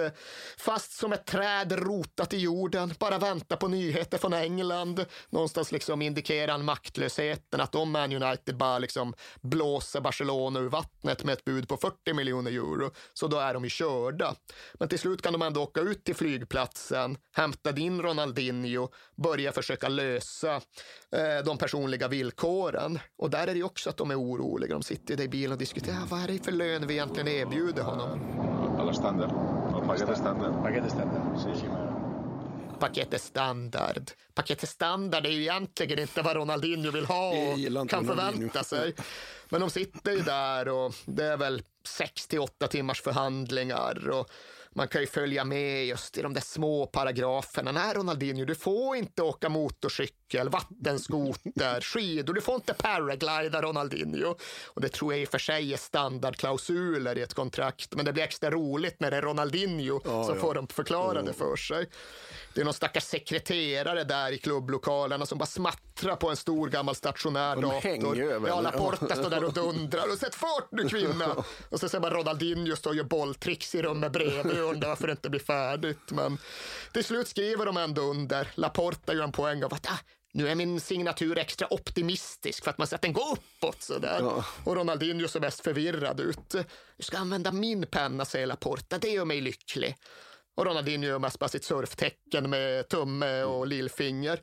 fast som ett träd rotat i jorden, bara vänta på nyheter från England. Någonstans liksom indikerar han maktlösheten, att om Man United bara liksom blåser Barcelona ur vattnet med ett bud på 40 miljoner euro, så då är de ju körda. Men till slut kan de ändå åka ut till flygplatsen, hämta in Ronaldinho, börja försöka lösa eh, de personliga villkoren. Och där är det ju också att de är oroliga. De sitter i bilen och diskuterar, vad är det för lön vi egentligen erbjuder honom? Alla standard standard. El paquete standard. Paquete standard. Sí, sí. Paketet standard. Paketet standard är ju egentligen inte vad Ronaldinho vill ha och kan förvänta sig. Men de sitter ju där och det är väl sex till åtta timmars förhandlingar. Och man kan ju följa med just i de där små paragraferna. Nej, Ronaldinho, du får inte åka motorcykel, vattenskoter, skidor, du får inte paraglida Ronaldinho. Och det tror jag i och för sig är standardklausuler i ett kontrakt, men det blir extra roligt när det är Ronaldinho ja, som ja. får dem förklarade ja. för sig. Det är någon stackars sekreterare där i klubblokalerna som bara smattrar på en stor gammal stationär dator. Hänger över. Ja, Laporta står där och dundrar och sätt fart nu kvinna! och så ser man Ronaldinho stå och gör bolltricks i rummet bredvid undrar varför det inte blir färdigt. Men till slut skriver de ändå under. Laporta gör en poäng av att ah, nu är min signatur extra optimistisk för att man ser att den går uppåt sådär. Ja. Och Ronaldinho ser mest förvirrad ut. Du ska använda min penna, säger Laporta. Det gör mig lycklig. Och Ronaldinho gör mest bara sitt surftecken med tumme och lillfinger.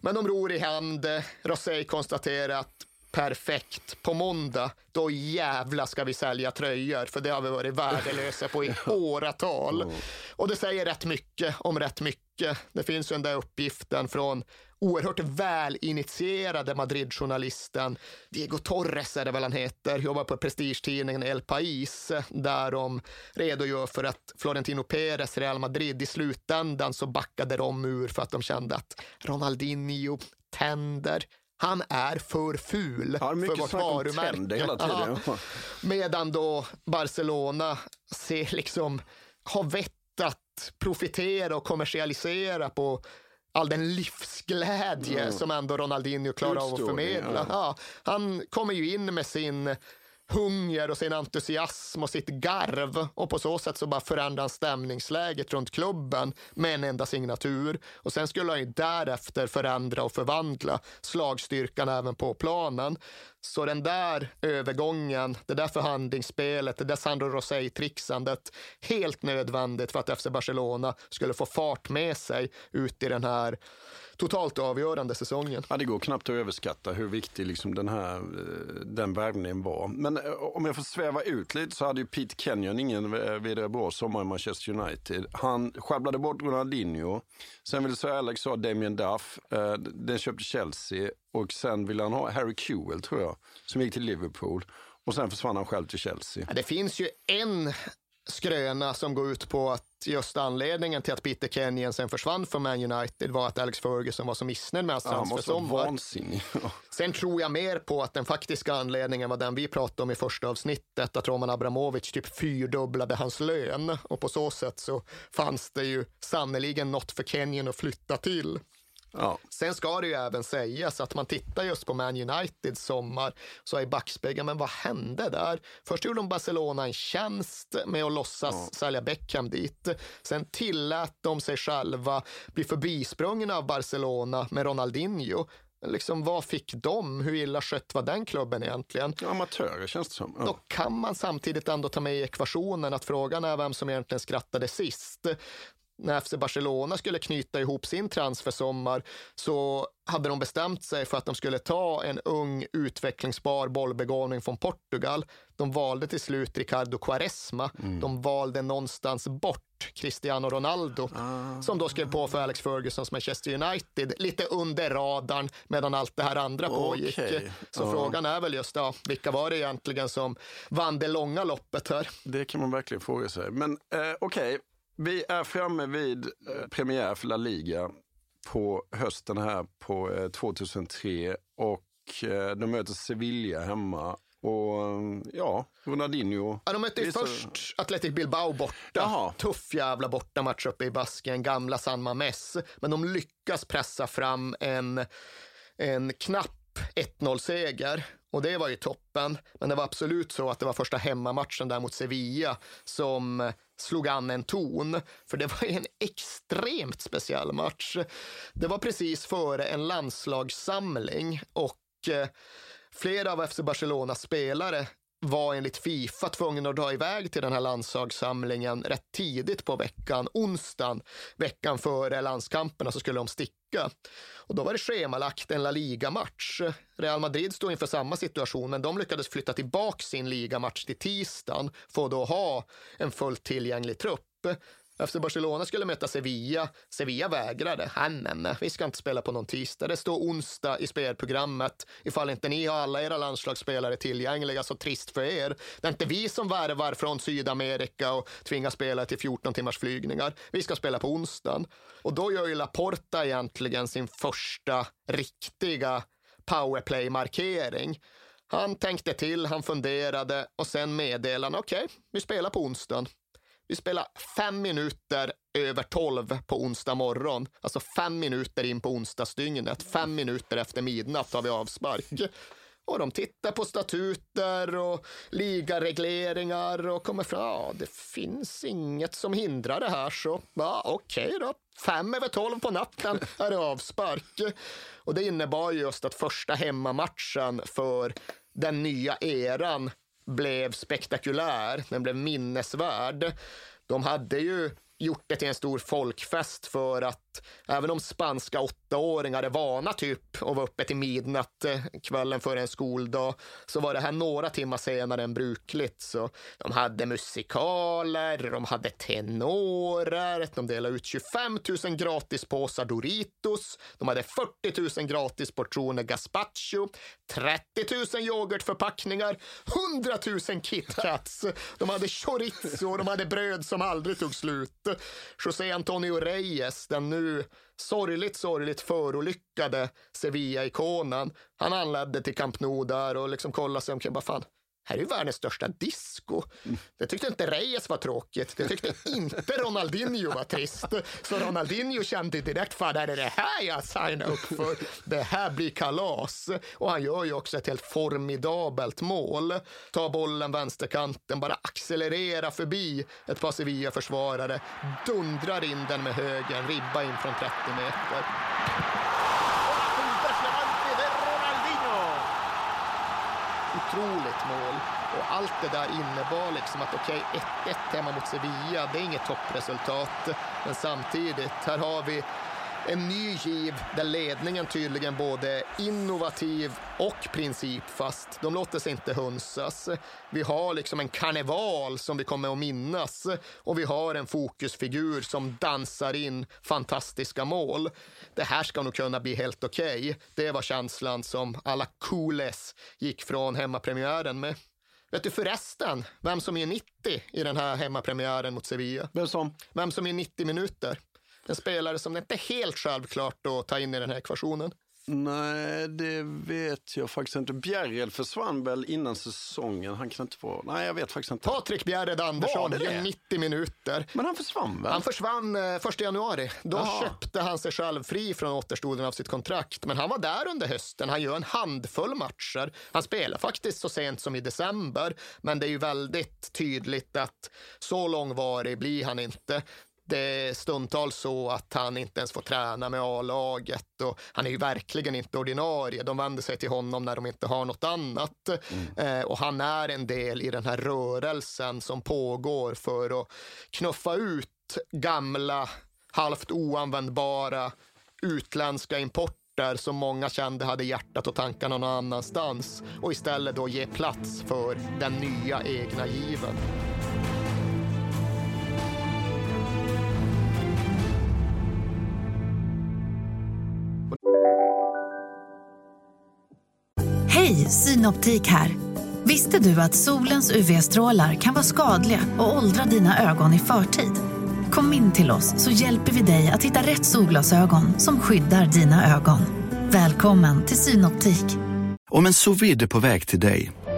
Men de ror i hand. Rosé konstaterar att perfekt. På måndag, då jävla ska vi sälja tröjor, för det har vi varit värdelösa på i åratal. Och det säger rätt mycket om rätt mycket. Det finns ju den där uppgiften från oerhört välinitierade Madrid-journalisten Diego Torres är det väl han heter, jobbar på prestigetidningen El País där de redogör för att Florentino Pérez, Real Madrid, i slutändan så backade de ur för att de kände att Ronaldinho tänder, han är för ful för vårt varumärke. Hela tiden. Medan då Barcelona ser liksom, har vett att profitera och kommersialisera på all den livsglädje mm. som ändå Ronaldinho klarar av att förmedla. Ja. ja. han kommer ju in med sin hunger och sin entusiasm och sitt garv och på så sätt så bara förändrar han stämningsläget runt klubben med en enda signatur. Och sen skulle han ju därefter förändra och förvandla slagstyrkan även på planen. Så den där övergången, det där förhandlingsspelet, det där Sandro Rosé-trixandet, helt nödvändigt för att FC Barcelona skulle få fart med sig ut i den här totalt avgörande säsongen. Ja, det går knappt att överskatta hur viktig liksom den här eh, den värvningen var. Men eh, om jag får sväva ut lite så hade ju Pete Kenyon ingen eh, vidare bra sommar i Manchester United. Han sjabblade bort Ronaldinho. Sen ville säga Alex ha Damien Duff. Den köpte Chelsea och sen ville han ha Harry Kewell tror jag, som gick till Liverpool. Och sen försvann han själv till Chelsea. Det finns ju en skröna som går ut på att just anledningen till att Peter Kenyon sen försvann från Man United var att Alex Ferguson var så missnöjd med hans transfersommar. Sen tror jag mer på att den faktiska anledningen var den vi pratade om i första avsnittet, att Roman Abramovic typ fyrdubblade hans lön och på så sätt så fanns det ju sannoliken något för Kenyon att flytta till. Ja. Sen ska det ju även sägas att man tittar just på Man Uniteds sommar så i backspegeln, men vad hände där? Först gjorde de Barcelona en tjänst med att låtsas ja. sälja Beckham dit. Sen tillät de sig själva bli förbisprungna av Barcelona med Ronaldinho. Liksom, vad fick de? Hur illa skött var den klubben egentligen? Amatörer känns det som. Ja. Då kan man samtidigt ändå ta med i ekvationen att frågan är vem som egentligen skrattade sist när FC Barcelona skulle knyta ihop sin transfersommar så hade de bestämt sig för att de skulle ta en ung utvecklingsbar bollbegåvning från Portugal. De valde till slut Ricardo Quaresma. Mm. De valde någonstans bort Cristiano Ronaldo ah. som då skrev på för Alex Fergusons Manchester United lite under radarn medan allt det här andra pågick. Okay. Så uh. frågan är väl just ja, vilka var det egentligen som vann det långa loppet här? Det kan man verkligen fråga sig. Men eh, okej, okay. Vi är framme vid eh, premiär för La Liga på hösten här på eh, 2003 och eh, de möter Sevilla hemma. Och ja, Ronaldinho. Ja, de mötte ju först Athletic Bilbao borta. Jaha. Tuff jävla bortamatch uppe i Basken, gamla San Mames. Men de lyckas pressa fram en, en knapp 1-0-seger. Och det var ju toppen. Men det var absolut så att det var första hemmamatchen där mot Sevilla som slog an en ton, för det var en extremt speciell match. Det var precis före en landslagssamling och eh, flera av FC Barcelonas spelare var enligt Fifa tvungen att dra iväg till den här landslagssamlingen rätt tidigt på veckan. Onsdagen, veckan före landskamperna, så skulle de sticka. Och då var det schemalagt en La Liga-match. Real Madrid stod inför samma situation, men de lyckades flytta tillbaka sin ligamatch till tisdagen för att då ha en fullt tillgänglig trupp. Efter Barcelona skulle möta Sevilla. Sevilla vägrade. Nej, vi ska inte spela på någon tisdag. Det står onsdag i spelprogrammet. Ifall inte ni har alla era landslagsspelare tillgängliga, så trist för er. Det är inte vi som värvar från Sydamerika och tvingar spelare till 14 timmars flygningar. Vi ska spela på onsdagen. Och då gör ju Laporta egentligen sin första riktiga powerplay-markering. Han tänkte till, han funderade och sen meddelade han okej, okay, vi spelar på onsdagen. Vi spelar fem minuter över tolv på onsdag morgon. Alltså fem minuter in på onsdagsdygnet. Fem minuter efter midnatt har vi avspark. Och de tittar på statuter och ligaregleringar och kommer fram, ja, det finns inget som hindrar det här så, ja, okej okay då. Fem över tolv på natten är det avspark. Och det innebar just att första hemmamatchen för den nya eran blev spektakulär, den blev minnesvärd. De hade ju gjort det till en stor folkfest för att även om spanska åttaåringar är vana typ att vara uppe till midnatt eh, kvällen före en skoldag så var det här några timmar senare än brukligt. Så de hade musikaler, de hade tenorer, de delade ut 25 000 gratispåsar Doritos, de hade 40 000 gratisportioner gazpacho, 30 000 yoghurtförpackningar, 100 000 KitKats, de hade chorizo, de hade bröd som aldrig tog slut. José Antonio Reyes, den nu sorgligt, sorgligt förolyckade Sevilla-ikonen, han anlände till Camp Nou där och liksom kollade sig omkring. Bara fan, här är ju världens största disco. Det tyckte inte Reyes var tråkigt. Det tyckte inte Ronaldinho var trist. Så Ronaldinho kände direkt, fan det är det här jag signar upp för. Det här blir kalas. Och han gör ju också ett helt formidabelt mål. Tar bollen vänsterkanten, bara accelererar förbi ett par Sevilla-försvarare, dundrar in den med höger, ribba in från 30 meter. Otroligt mål. Och allt det där innebar liksom att okej, okay, 1-1 hemma mot Sevilla, det är inget toppresultat. Men samtidigt, här har vi en ny giv där ledningen tydligen både innovativ och principfast. De låter sig inte hunsas. Vi har liksom en karneval som vi kommer att minnas och vi har en fokusfigur som dansar in fantastiska mål. Det här ska nog kunna bli helt okej. Okay. Det var känslan som alla cooles gick från hemmapremiären med. Vet du förresten vem som är 90 i den här hemmapremiären mot Sevilla? Vem som? Vem som är 90 minuter? En spelare som det inte är helt självklart att ta in i den här ekvationen. Nej, det vet jag faktiskt inte. Bjärred försvann väl innan säsongen? Han kan inte få... Nej, jag vet faktiskt inte. Patrik Bjärred Andersson, det 90 minuter. Men han försvann väl? Han försvann eh, 1 januari. Då Aha. köpte han sig själv fri från återstoden av sitt kontrakt. Men han var där under hösten. Han gör en handfull matcher. Han spelar faktiskt så sent som i december. Men det är ju väldigt tydligt att så långvarig blir han inte. Det är stundtals så att han inte ens får träna med A-laget och han är ju verkligen inte ordinarie. De vänder sig till honom när de inte har något annat. Mm. Eh, och han är en del i den här rörelsen som pågår för att knuffa ut gamla, halvt oanvändbara utländska importer som många kände hade hjärtat och tankarna någon annanstans och istället då ge plats för den nya egna given. Hej, Synoptik här. Visste du att solens UV-strålar kan vara skadliga och åldra dina ögon i förtid? Kom in till oss så hjälper vi dig att hitta rätt solglasögon som skyddar dina ögon. Välkommen till Synoptik. Om en sous är på väg till dig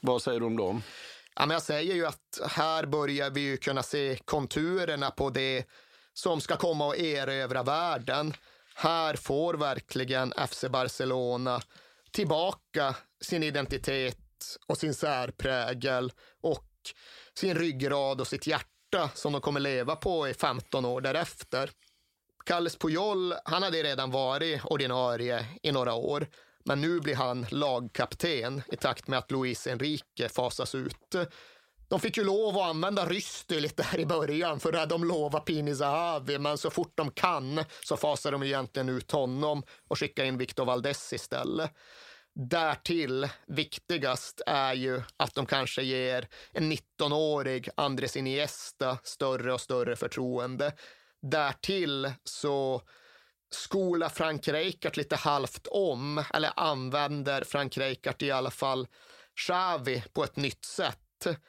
vad säger du om dem? Ja, men jag säger ju att här börjar vi kunna se konturerna på det som ska komma och erövra världen. Här får verkligen FC Barcelona tillbaka sin identitet och sin särprägel och sin ryggrad och sitt hjärta som de kommer leva på i 15 år därefter. Carles Puyol, han hade redan varit ordinarie i några år. Men nu blir han lagkapten i takt med att Luis Enrique fasas ut. De fick ju lov att använda Rysty lite här i början för de lovade Pini Zahavi, men så fort de kan så fasar de egentligen ut honom och skickar in Victor Valdes istället. Därtill, viktigast är ju att de kanske ger en 19-årig Andres Iniesta större och större förtroende. Därtill så skola Frank Rijkaard lite halvt om, eller använder Frank Rijkaard i alla fall Xavi på ett nytt sätt.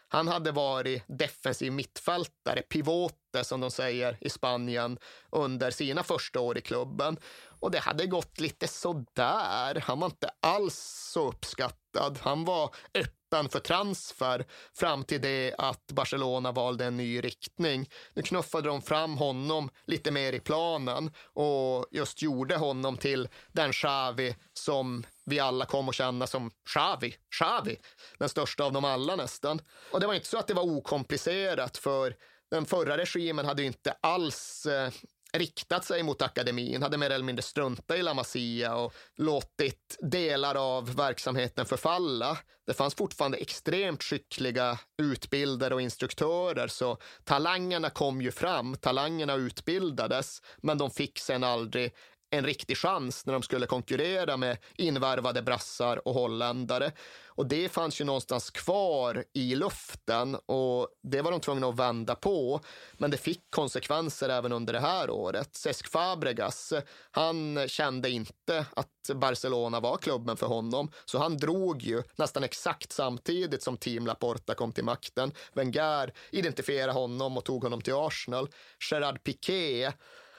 Han hade varit defensiv mittfältare, pivote som de säger i Spanien, under sina första år i klubben. Och det hade gått lite sådär. Han var inte alls så uppskattad. Han var öppen för transfer fram till det att Barcelona valde en ny riktning. Nu knuffade de fram honom lite mer i planen och just gjorde honom till den Xavi som vi alla kom att känna som Xavi, Xavi, den största av dem alla nästan. Och det var inte så att det var okomplicerat för den förra regimen hade inte alls eh, riktat sig mot akademin, hade mer eller mindre struntat i La Masia och låtit delar av verksamheten förfalla. Det fanns fortfarande extremt skickliga utbildare och instruktörer, så talangerna kom ju fram, talangerna utbildades, men de fick sen aldrig en riktig chans när de skulle konkurrera med invärvade brassar och holländare. Och det fanns ju någonstans kvar i luften och det var de tvungna att vända på. Men det fick konsekvenser även under det här året. Cesc Fabregas, han kände inte att Barcelona var klubben för honom, så han drog ju nästan exakt samtidigt som Team Laporta kom till makten. Wenger identifierade honom och tog honom till Arsenal. Gerard Piqué,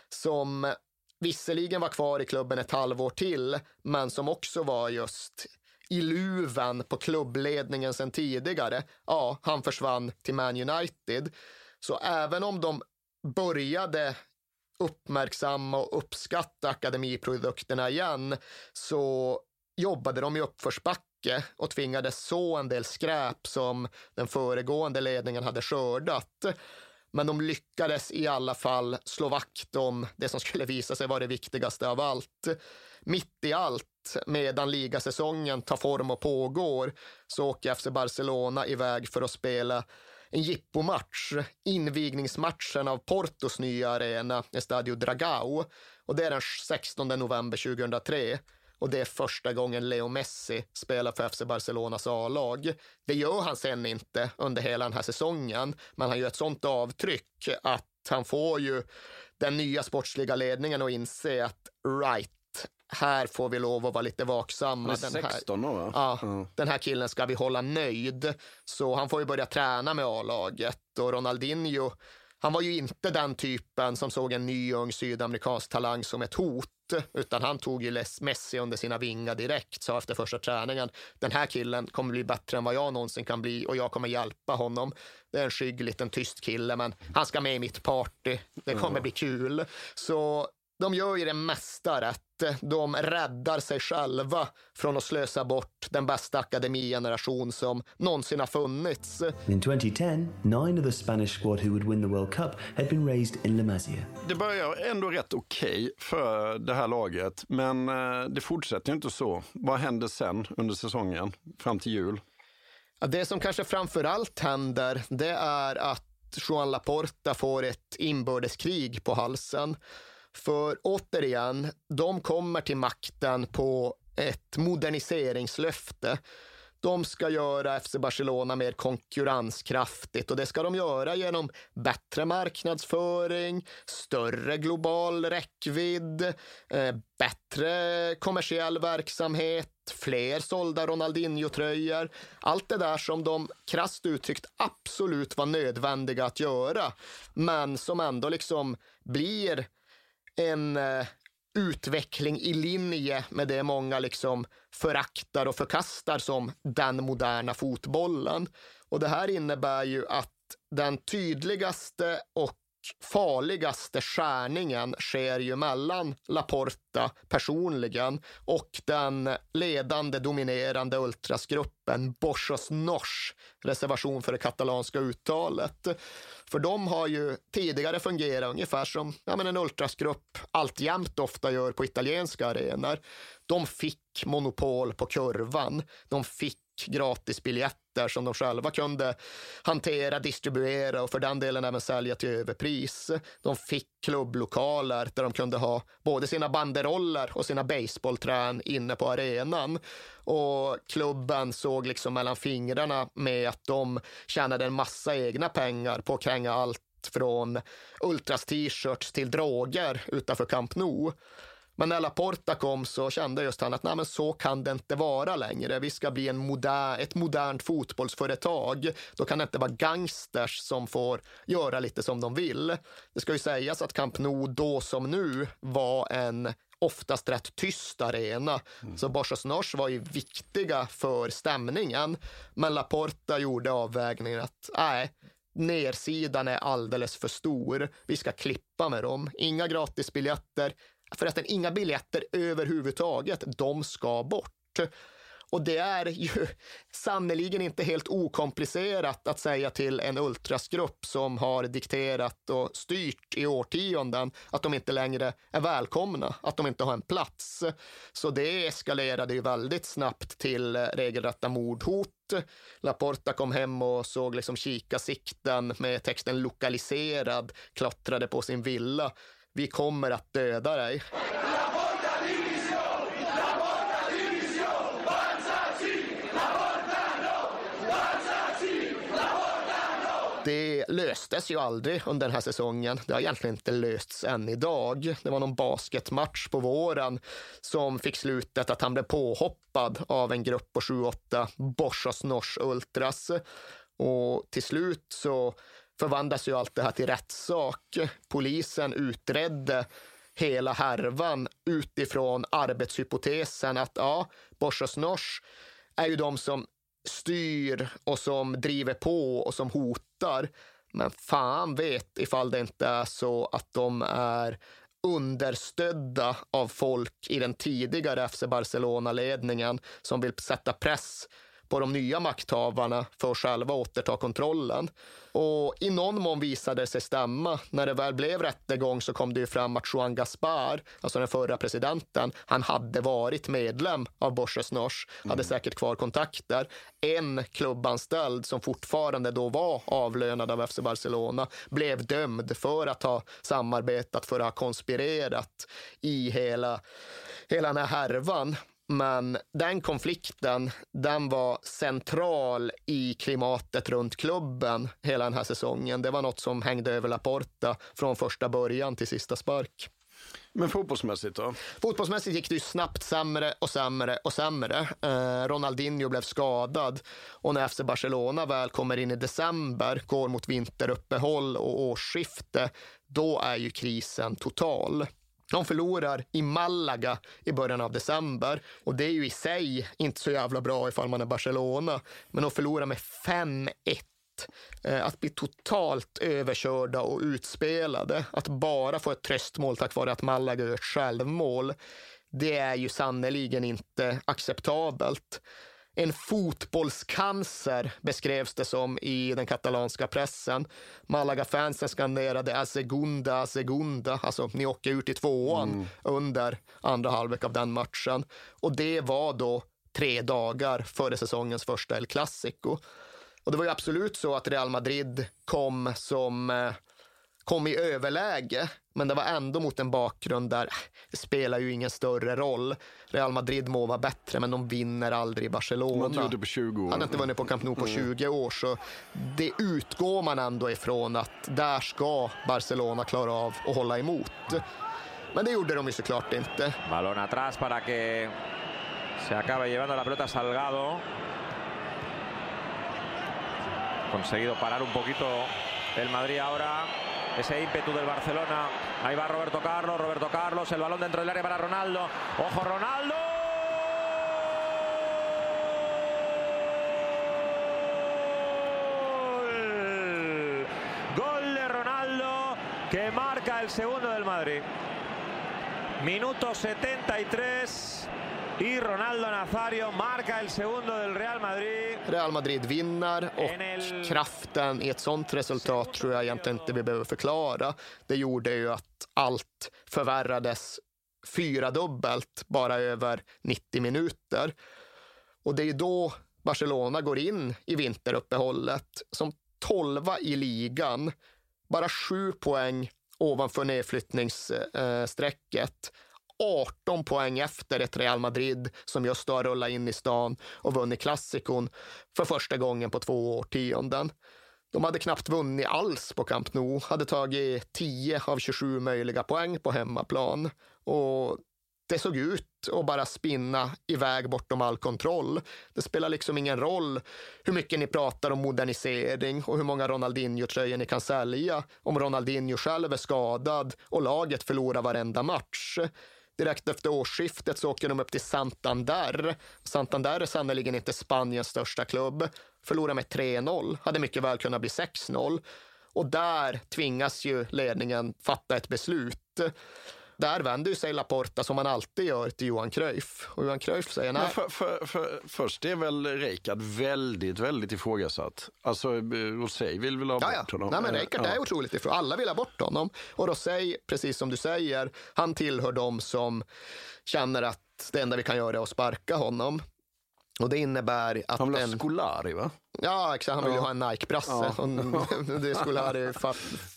som visserligen var kvar i klubben ett halvår till, men som också var just i luven på klubbledningen sen tidigare. Ja, han försvann till Man United. Så även om de började uppmärksamma och uppskatta akademiprodukterna igen så jobbade de i uppförsbacke och tvingades så en del skräp som den föregående ledningen hade skördat. Men de lyckades i alla fall slå vakt om det som skulle visa sig vara det viktigaste av allt. Mitt i allt, medan ligasäsongen tar form och pågår, så åker FC Barcelona iväg för att spela en jippomatch, invigningsmatchen av Portos nya arena, Estadio Dragao. Och det är den 16 november 2003 och det är första gången Leo Messi spelar för FC Barcelonas A-lag. Det gör han sen inte under hela den här säsongen, men han gör ett sånt avtryck att han får ju den nya sportsliga ledningen att inse att right, här får vi lov att vara lite vaksamma. Han är 16 år va? Ja, mm. den här killen ska vi hålla nöjd. Så han får ju börja träna med A-laget och Ronaldinho, han var ju inte den typen som såg en ny ung sydamerikansk talang som ett hot, utan han tog ju Messi under sina vingar direkt, sa efter första träningen. Den här killen kommer bli bättre än vad jag någonsin kan bli och jag kommer hjälpa honom. Det är en skygg liten tyst kille, men han ska med i mitt party. Det kommer bli kul. Så de gör ju det mesta rätt. De räddar sig själva från att slösa bort den bästa akademigeneration som någonsin har funnits. In 2010, nine of the Spanish squad who would win the World Cup had been raised in La Masia. Det börjar ändå rätt okej okay för det här laget, men eh, det fortsätter inte så. Vad händer sen under säsongen, fram till jul? Det som kanske framför allt händer, det är att Joan Laporta får ett inbördeskrig på halsen. För återigen, de kommer till makten på ett moderniseringslöfte. De ska göra FC Barcelona mer konkurrenskraftigt och det ska de göra genom bättre marknadsföring, större global räckvidd, eh, bättre kommersiell verksamhet, fler sålda Ronaldinho-tröjor. Allt det där som de krasst uttryckt absolut var nödvändiga att göra, men som ändå liksom blir en eh, utveckling i linje med det många liksom föraktar och förkastar som den moderna fotbollen. Och det här innebär ju att den tydligaste och farligaste skärningen sker ju mellan Laporta personligen och den ledande dominerande ultrasgruppen Borsos Nors, reservation för det katalanska uttalet. För de har ju tidigare fungerat ungefär som ja, men en ultrasgrupp alltjämt ofta gör på italienska arenor. De fick monopol på kurvan. De fick gratisbiljetter som de själva kunde hantera, distribuera och för den delen även sälja till överpris. De fick klubblokaler där de kunde ha både sina banderoller och sina baseballträn inne på arenan. Och klubben såg liksom mellan fingrarna med att de tjänade en massa egna pengar på att kränga allt från Ultras t-shirts till droger utanför Camp Nou. Men när Laporta kom så kände just han att Nej, men så kan det inte vara längre. Vi ska bli en moder ett modernt fotbollsföretag. Då kan det inte vara gangsters som får göra lite som de vill. Det ska ju sägas att Camp Nou då som nu var en oftast rätt tyst arena. Mm. Så Borsas Nors var ju viktiga för stämningen. Men Laporta gjorde avvägningen att nej, nersidan är alldeles för stor. Vi ska klippa med dem. Inga gratisbiljetter, Förresten, inga biljetter överhuvudtaget. De ska bort. Och det är ju sannerligen inte helt okomplicerat att säga till en ultrasgrupp som har dikterat och styrt i årtionden att de inte längre är välkomna, att de inte har en plats. Så det eskalerade ju väldigt snabbt till regelrätta mordhot. Laporta kom hem och såg liksom kikasikten med texten lokaliserad, klottrade på sin villa vi kommer att döda dig. Det löstes ju aldrig under den här säsongen. Det har egentligen inte lösts än idag. Det var någon basketmatch på våren som fick slutet att han blev påhoppad av en grupp på 7-8 Bosch Borsosnors Ultras. Och till slut så förvandlas ju allt det här till rättssak. Polisen utredde hela härvan utifrån arbetshypotesen att ja, Borsas Nors är ju de som styr och som driver på och som hotar. Men fan vet ifall det inte är så att de är understödda av folk i den tidigare FC Barcelona-ledningen som vill sätta press på de nya makthavarna för att själva återta kontrollen. Och i någon mån visade det sig stämma. När det väl blev rättegång så kom det fram att Juan Gaspar, alltså den förra presidenten, han hade varit medlem av Borges Nors, hade mm. säkert kvar kontakter. En klubbanställd som fortfarande då var avlönad av FC Barcelona blev dömd för att ha samarbetat, för att ha konspirerat i hela, hela den här härvan. Men den konflikten, den var central i klimatet runt klubben hela den här säsongen. Det var något som hängde över Laporta från första början till sista spark. Men fotbollsmässigt då? Fotbollsmässigt gick det ju snabbt sämre och sämre och sämre. Eh, Ronaldinho blev skadad och när FC Barcelona väl kommer in i december, går mot vinteruppehåll och årsskifte, då är ju krisen total. De förlorar i Malaga i början av december och det är ju i sig inte så jävla bra ifall man är Barcelona. Men de förlorar med 5-1 eh, att bli totalt överkörda och utspelade, att bara få ett tröstmål tack vare att Malaga gör ett självmål, det är ju sannerligen inte acceptabelt. En fotbollscancer beskrevs det som i den katalanska pressen. Malaga-fansen skanderade Azegunda, Azegunda, alltså ni åker ut i tvåan mm. under andra halvlek av den matchen. Och det var då tre dagar före säsongens första El Clasico. Och det var ju absolut så att Real Madrid kom som eh, kom i överläge, men det var ändå mot en bakgrund där det spelar ju ingen större roll. Real Madrid må vara bättre, men de vinner aldrig i Barcelona. De har på 20 år. Hade inte vunnit på Camp Nou på 20 år, så det utgår man ändå ifrån att där ska Barcelona klara av att hålla emot. Men det gjorde de ju såklart inte. Balón atrás para que se acabe llevando la pelota Salgado. Conseguido parar un poquito el Madrid ahora ese ímpetu del Barcelona. Ahí va Roberto Carlos, Roberto Carlos, el balón dentro del área para Ronaldo. ¡Ojo Ronaldo! Gol de Ronaldo que marca el segundo del Madrid. Minuto 73. Y Ronaldo Nazario marca el segundo del Real Madrid. Real Madrid vinner och kraften i ett sånt resultat tror jag egentligen inte vi behöver förklara. Det gjorde ju att allt förvärrades fyra dubbelt bara över 90 minuter. Och det är då Barcelona går in i vinteruppehållet som tolva i ligan, bara sju poäng ovanför nedflyttningsstrecket 18 poäng efter ett Real Madrid som just har rullat in i stan och vunnit klassikon för första gången på två årtionden. De hade knappt vunnit alls på Camp Nou, hade tagit 10 av 27 möjliga poäng på hemmaplan. Och det såg ut att bara spinna iväg bortom all kontroll. Det spelar liksom ingen roll hur mycket ni pratar om modernisering och hur många Ronaldinho-tröjor ni kan sälja om Ronaldinho själv är skadad och laget förlorar varenda match. Direkt efter årsskiftet så åker de upp till Santander. Santander är sannerligen inte Spaniens största klubb. Förlorar med 3-0, hade mycket väl kunnat bli 6-0. Och där tvingas ju ledningen fatta ett beslut. Där vänder sig Laporta som man alltid gör till Johan Cruyff. Och Johan Cruyff säger nej. För, för, för, först är väl Reikard väldigt, väldigt ifrågasatt. Alltså Rosé vill väl ha ja, bort honom? Nej, men Reikard ja. är otroligt ifrån. Alla vill ha bort honom. Och Rosé, precis som du säger, han tillhör de som känner att det enda vi kan göra är att sparka honom. Och det innebär att... Han vill ha en... Scolari, va? Ja, exakt. Han vill ju Ja. ha en Nike-brasse. Ja. Det skulle ha det fa-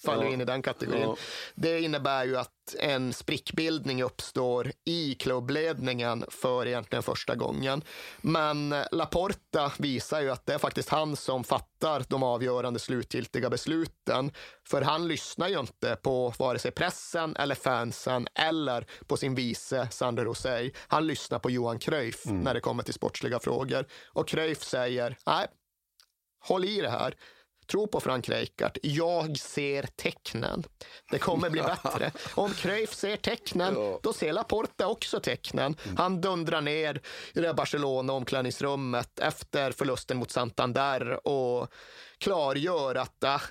faller Ja. in i den kategorin. Ja. Det innebär ju att en sprickbildning uppstår i klubbledningen för egentligen första gången. Men Laporta visar ju att det är faktiskt han som fattar de avgörande slutgiltiga besluten. För han lyssnar ju inte på vare sig pressen eller fansen eller på sin vice Sander Rosell. Han lyssnar på Johan Cruyff när det kommer till sportsliga frågor. Och Cruyff säger, nej, håll i det här. Tro på Frank Rijkaard. Jag ser tecknen. Det kommer bli bättre. Om Cruyff ser tecknen, då ser Laporta också tecknen. Han dundrar ner i det här Barcelona-omklädningsrummet efter förlusten mot Santander och klargör att ah,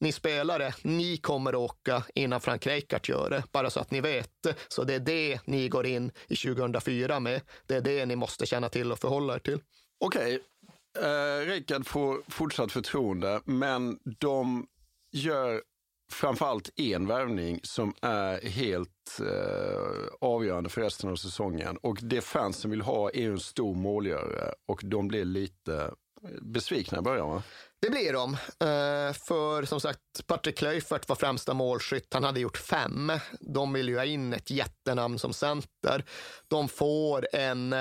ni spelare, ni kommer åka innan Frank Rijkaard gör det, bara så att ni vet. Så det är det ni går in i 2004 med. Det är det ni måste känna till och förhålla er till. Okej, eh, Rickard får fortsatt förtroende, men de gör framförallt en värvning som är helt eh, avgörande för resten av säsongen. Och det fansen vill ha är en stor målgörare och de blir lite besvikna i början va? Det blir de. Eh, för som sagt, Patrick Kluivert var främsta målskytt. Han hade gjort fem. De vill ju ha in ett jättenamn som center. De får en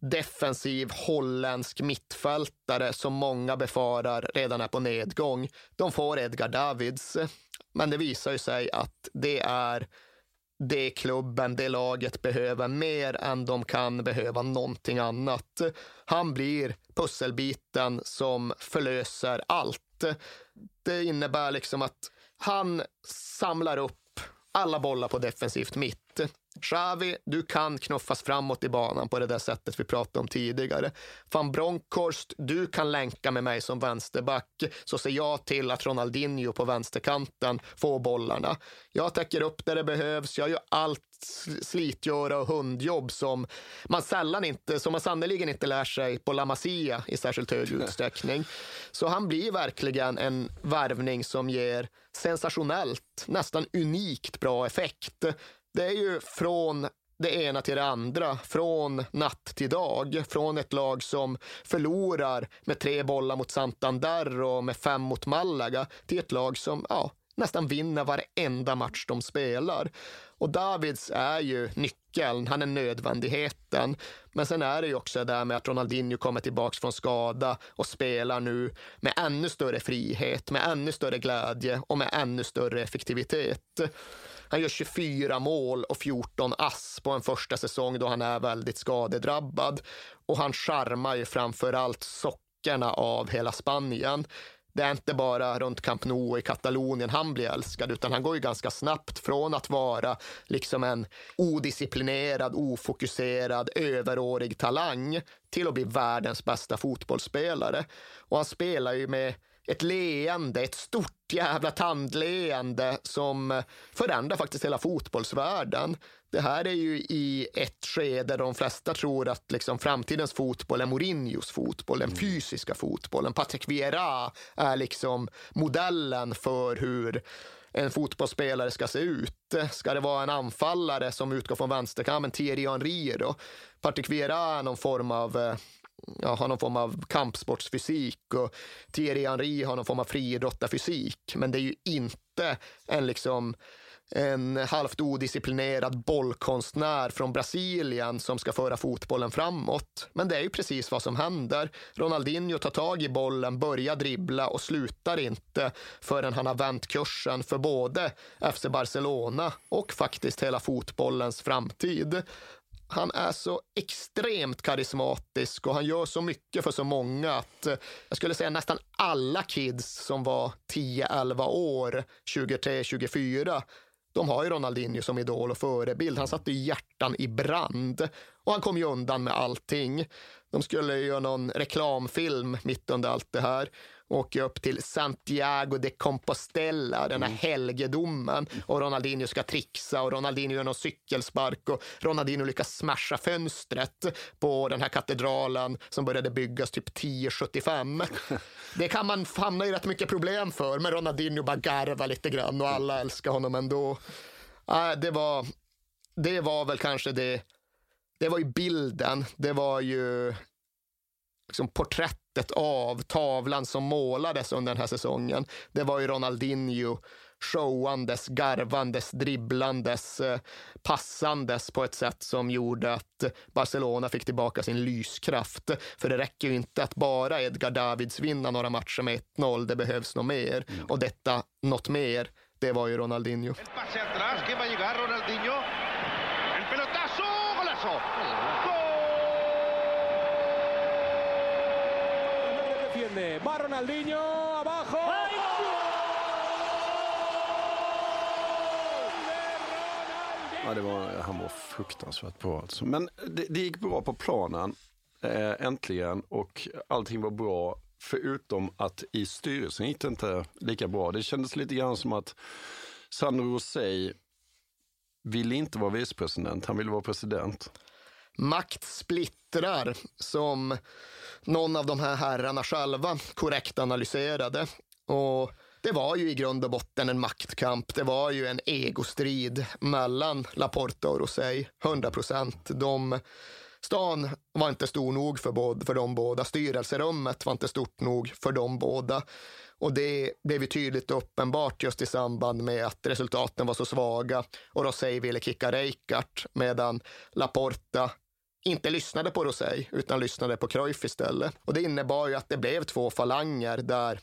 defensiv holländsk mittfältare som många befarar redan är på nedgång. De får Edgar Davids. Men det visar ju sig att det är det klubben, det laget behöver mer än de kan behöva någonting annat. Han blir pusselbiten som förlöser allt. Det innebär liksom att han samlar upp alla bollar på defensivt mitt. Xavi, du kan knuffas framåt i banan på det där sättet vi pratade om tidigare. Van Bronckhorst, du kan länka med mig som vänsterback, så ser jag till att Ronaldinho på vänsterkanten får bollarna. Jag täcker upp där det behövs, jag gör allt slitgöra och hundjobb som man sällan inte, som man sannoliken inte lär sig på La Masia i särskilt hög utsträckning. Så han blir verkligen en värvning som ger sensationellt, nästan unikt bra effekt. Det är ju från det ena till det andra, från natt till dag. Från ett lag som förlorar med tre bollar mot Santander och med fem mot Malaga till ett lag som ja, nästan vinner varenda match de spelar. Och Davids är ju nyckeln, han är nödvändigheten. Men sen är det ju också det där med att Ronaldinho kommer tillbaka från skada och spelar nu med ännu större frihet, med ännu större glädje och med ännu större effektivitet. Han gör 24 mål och 14 ass på en första säsong då han är väldigt skadedrabbad. Och han charmar ju framför allt sockerna av hela Spanien. Det är inte bara runt Camp Nou i Katalonien han blir älskad, utan han går ju ganska snabbt från att vara liksom en odisciplinerad, ofokuserad, överårig talang till att bli världens bästa fotbollsspelare. Och han spelar ju med ett leende, ett stort jävla tandleende som förändrar faktiskt hela fotbollsvärlden. Det här är ju i ett skede där de flesta tror att liksom framtidens fotboll är Mourinhos fotboll, den fysiska fotbollen. Patrick Vieira är liksom modellen för hur en fotbollsspelare ska se ut. Ska det vara en anfallare som utgår från vänsterkammen, Thierry Henry då? Patrick Vieira är någon form av eh, ja, har någon form av kampsportsfysik och Thierry Henry har någon form av friidrottarfysik. Men det är ju inte en liksom en halvt odisciplinerad bollkonstnär från Brasilien som ska föra fotbollen framåt. Men det är ju precis vad som händer. Ronaldinho tar tag i bollen, börjar dribbla och slutar inte förrän han har vänt kursen för både FC Barcelona och faktiskt hela fotbollens framtid. Han är så extremt karismatisk och han gör så mycket för så många att eh, jag skulle säga nästan alla kids som var 10-11 år, 23-24, de har ju Ronaldinho som idol och förebild. Han satte hjärtan i brand och han kom ju undan med allting. De skulle göra någon reklamfilm mitt under allt det här åker upp till Santiago de Compostela, den här helgedomen. Och Ronaldinho ska trixa och Ronaldinho gör någon cykelspark och Ronaldinho lyckas smasha fönstret på den här katedralen som började byggas typ 1075. Det kan man hamna i rätt mycket problem för, men Ronaldinho bara garvar lite grann och alla älskar honom ändå. Äh, det, var, det var väl kanske det, det var ju bilden, det var ju liksom porträttet av tavlan som målades under den här säsongen, det var ju Ronaldinho showandes, garvandes, dribblandes, eh, passandes på ett sätt som gjorde att Barcelona fick tillbaka sin lyskraft. För det räcker ju inte att bara Edgar Davids vinna några matcher med 1-0, det behövs något mer. Och detta något mer, det var ju Ronaldinho. Va Ronaldinho abajo. Ja, det var, han var fruktansvärt bra alltså. Men det, det gick bra på planen, eh, äntligen, och allting var bra. Förutom att i styrelsen gick det inte lika bra. Det kändes lite grann som att Sandro Rosell ville inte vara vicepresident, han ville vara president. Makt splittrar, som någon av de här herrarna själva korrekt analyserade. Och det var ju i grund och botten en maktkamp. Det var ju en egostrid mellan Laporta och Rosell, 100 procent. Stan var inte stor nog för, både, för de båda. Styrelserummet var inte stort nog för de båda. Och det blev ju tydligt och uppenbart just i samband med att resultaten var så svaga och Rosey ville kicka Reikart medan Laporta inte lyssnade på Rosey utan lyssnade på Cruyff istället. Och det innebar ju att det blev två falanger där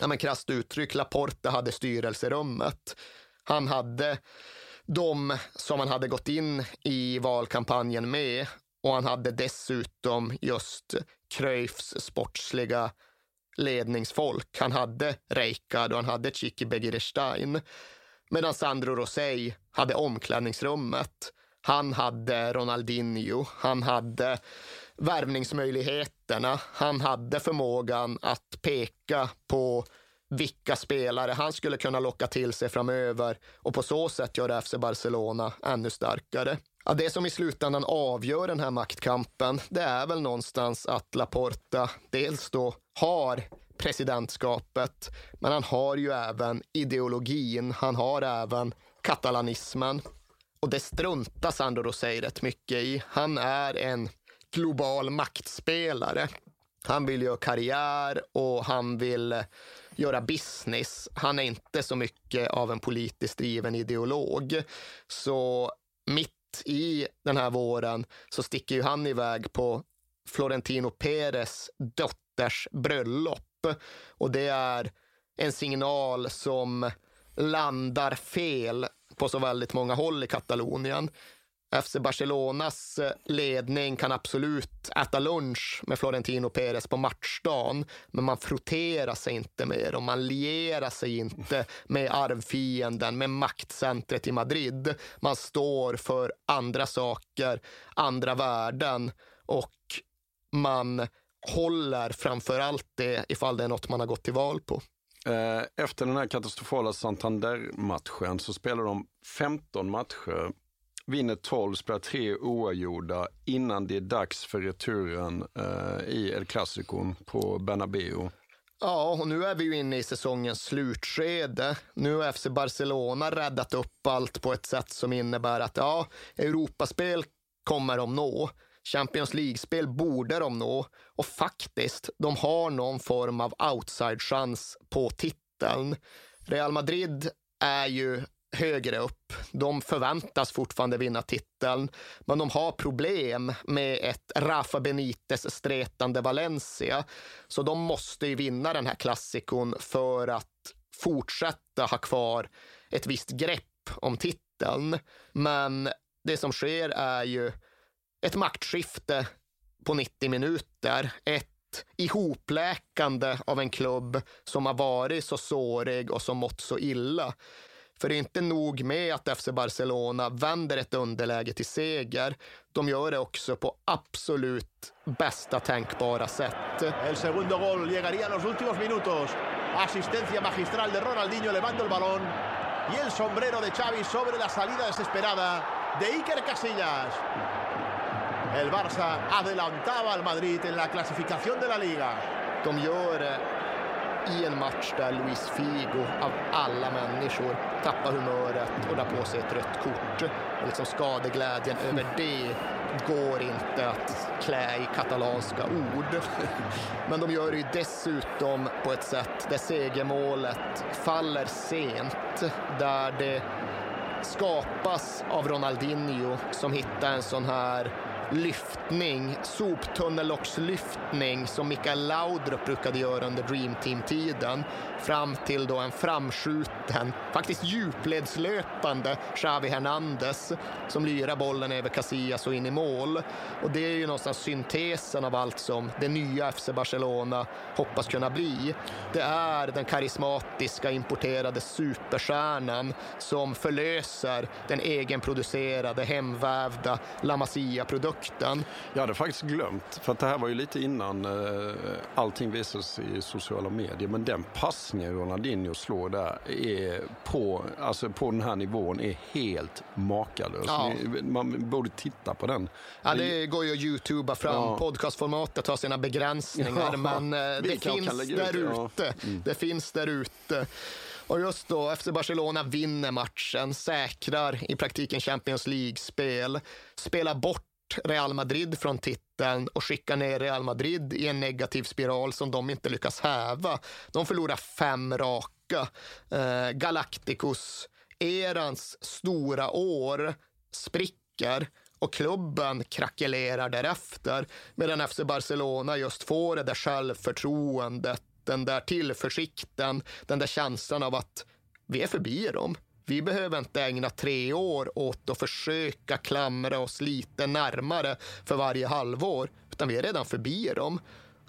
ja, men krasst uttryck, Laporta hade styrelserummet. Han hade de som han hade gått in i valkampanjen med och han hade dessutom just Cruyffs sportsliga ledningsfolk. Han hade Reikard och han hade Chiki Begirenstein. Medan Sandro Rosei hade omklädningsrummet. Han hade Ronaldinho, han hade värvningsmöjligheterna. Han hade förmågan att peka på vilka spelare han skulle kunna locka till sig framöver och på så sätt göra FC Barcelona ännu starkare. Ja, det som i slutändan avgör den här maktkampen, det är väl någonstans att Laporta dels då har presidentskapet, men han har ju även ideologin. Han har även katalanismen. Och det struntar Sandro Rosey rätt mycket i. Han är en global maktspelare. Han vill göra karriär och han vill eh, göra business. Han är inte så mycket av en politiskt driven ideolog. Så mitt i den här våren så sticker ju han iväg på Florentino Perez dotters bröllop. Och det är en signal som landar fel på så väldigt många håll i Katalonien. FC Barcelonas eh, ledning kan absolut äta lunch med Florentino Perez på matchdagen, men man frotterar sig inte med dem. Man lierar sig inte med arvfienden, med maktcentret i Madrid. Man står för andra saker, andra värden och man håller framför allt det ifall det är något man har gått till val på. Eh, efter den här katastrofala Santander-matchen så spelar de 15 matcher vinner 12, spelar tre oavgjorda innan det är dags för returen eh, i El Clasico på Bernabéu. Ja, och nu är vi ju inne i säsongens slutskede. Nu har FC Barcelona räddat upp allt på ett sätt som innebär att ja, Europaspel kommer de nå. Champions League-spel borde de nå och faktiskt, de har någon form av outside-chans på titeln. Real Madrid är ju högre upp. De förväntas fortfarande vinna titeln, men de har problem med ett Rafa Benites stretande Valencia. Så de måste ju vinna den här klassikon för att fortsätta ha kvar ett visst grepp om titeln. Men det som sker är ju ett maktskifte på 90 minuter. Ett ihopläkande av en klubb som har varit så sårig och som mått så illa. För det är inte nog med att FC Barcelona vänder ett underläge till seger. De gör det också på absolut bästa tänkbara sätt. El segundo gol llegaría en los últimos minutos. Asistencia magistral de Ronaldinho levando el balón. Y el sombrero de Xavi sobre la salida desesperada de Iker Casillas. El Barça adelantaba al Madrid en la clasificación de la liga. De gör i en match där Luis Figo av alla människor tappar humöret och drar på sig ett rött kort. Och liksom skadeglädjen över det går inte att klä i katalanska ord. Men de gör det ju dessutom på ett sätt där segermålet faller sent, där det skapas av Ronaldinho som hittar en sån här lyftning, soptunnellockslyftning som Mikael Laudrup brukade göra under Dream Team-tiden fram till då en framskjuten, faktiskt djupledslöpande Xavi Hernandez som lyrar bollen över Casillas och in i mål. Och det är ju någonstans syntesen av allt som det nya FC Barcelona hoppas kunna bli. Det är den karismatiska importerade superstjärnan som förlöser den egenproducerade, hemvävda La Masia-produkten. Jag hade faktiskt glömt, för att det här var ju lite innan eh, allting visades i sociala medier, men den passningen Ronaldinho slår där är på, alltså på den här nivån är helt makalös. Ja. Man borde titta på den. Ja, det går ju att youtuba fram. Ja. Podcastformatet har sina begränsningar, Ja, men eh, det finns ut där det, ja. ute. Mm. Det finns där ute. Och just då, efter Barcelona vinner matchen, säkrar i praktiken Champions League-spel, spelar bort Real Madrid från titeln och skickar ner Real Madrid i en negativ spiral som de inte lyckas häva. De förlorar fem raka. Eh, Galacticos, erans stora år, spricker och klubben krackelerar därefter. Medan FC Barcelona just får det där självförtroendet, den där tillförsikten, den där känslan av att vi är förbi dem. Vi behöver inte ägna tre år åt att försöka klamra oss lite närmare för varje halvår, utan vi är redan förbi dem.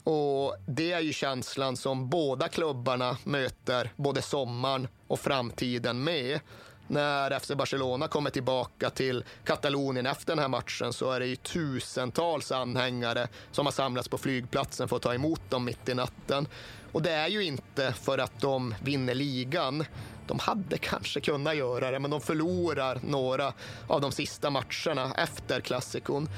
Och det är ju känslan som båda klubbarna möter både sommaren och framtiden med. När FC Barcelona kommer tillbaka till Katalonien efter den här matchen så är det ju tusentals anhängare som har samlats på flygplatsen för att ta emot dem mitt i natten. Och det är ju inte för att de vinner ligan. De hade kanske kunnat göra det, men de förlorar några av de sista matcherna efter klassikon.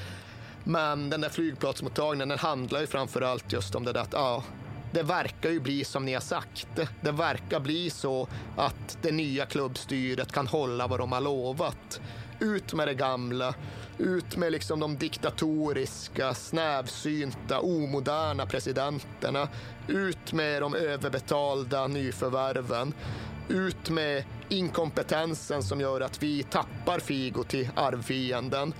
Men den där flygplatsmottagningen den handlar ju framför allt just om det där att ja, det verkar ju bli som ni har sagt. Det verkar bli så att det nya klubbstyret kan hålla vad de har lovat. Ut med det gamla, ut med liksom de diktatoriska, snävsynta, omoderna presidenterna. Ut med de överbetalda nyförvärven. Ut med inkompetensen som gör att vi tappar Figo till arvfienden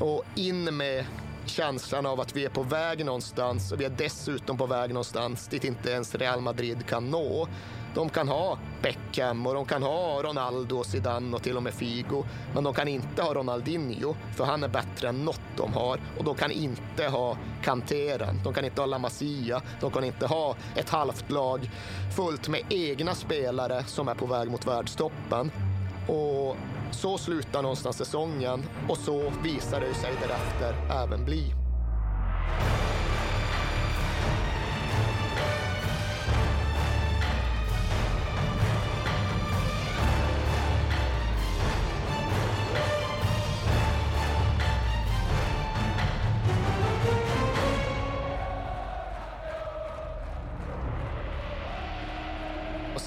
och in med känslan av att vi är på väg någonstans och vi är dessutom på väg någonstans dit inte ens Real Madrid kan nå. De kan ha Beckham och de kan ha Ronaldo, och Zidane och till och med Figo. Men de kan inte ha Ronaldinho, för han är bättre än något de har. Och de kan inte ha Kanteran, de kan inte ha La Masia, de kan inte ha ett halvt lag fullt med egna spelare som är på väg mot världstoppen. Och så slutar någonstans säsongen och så visar det sig därefter även bli.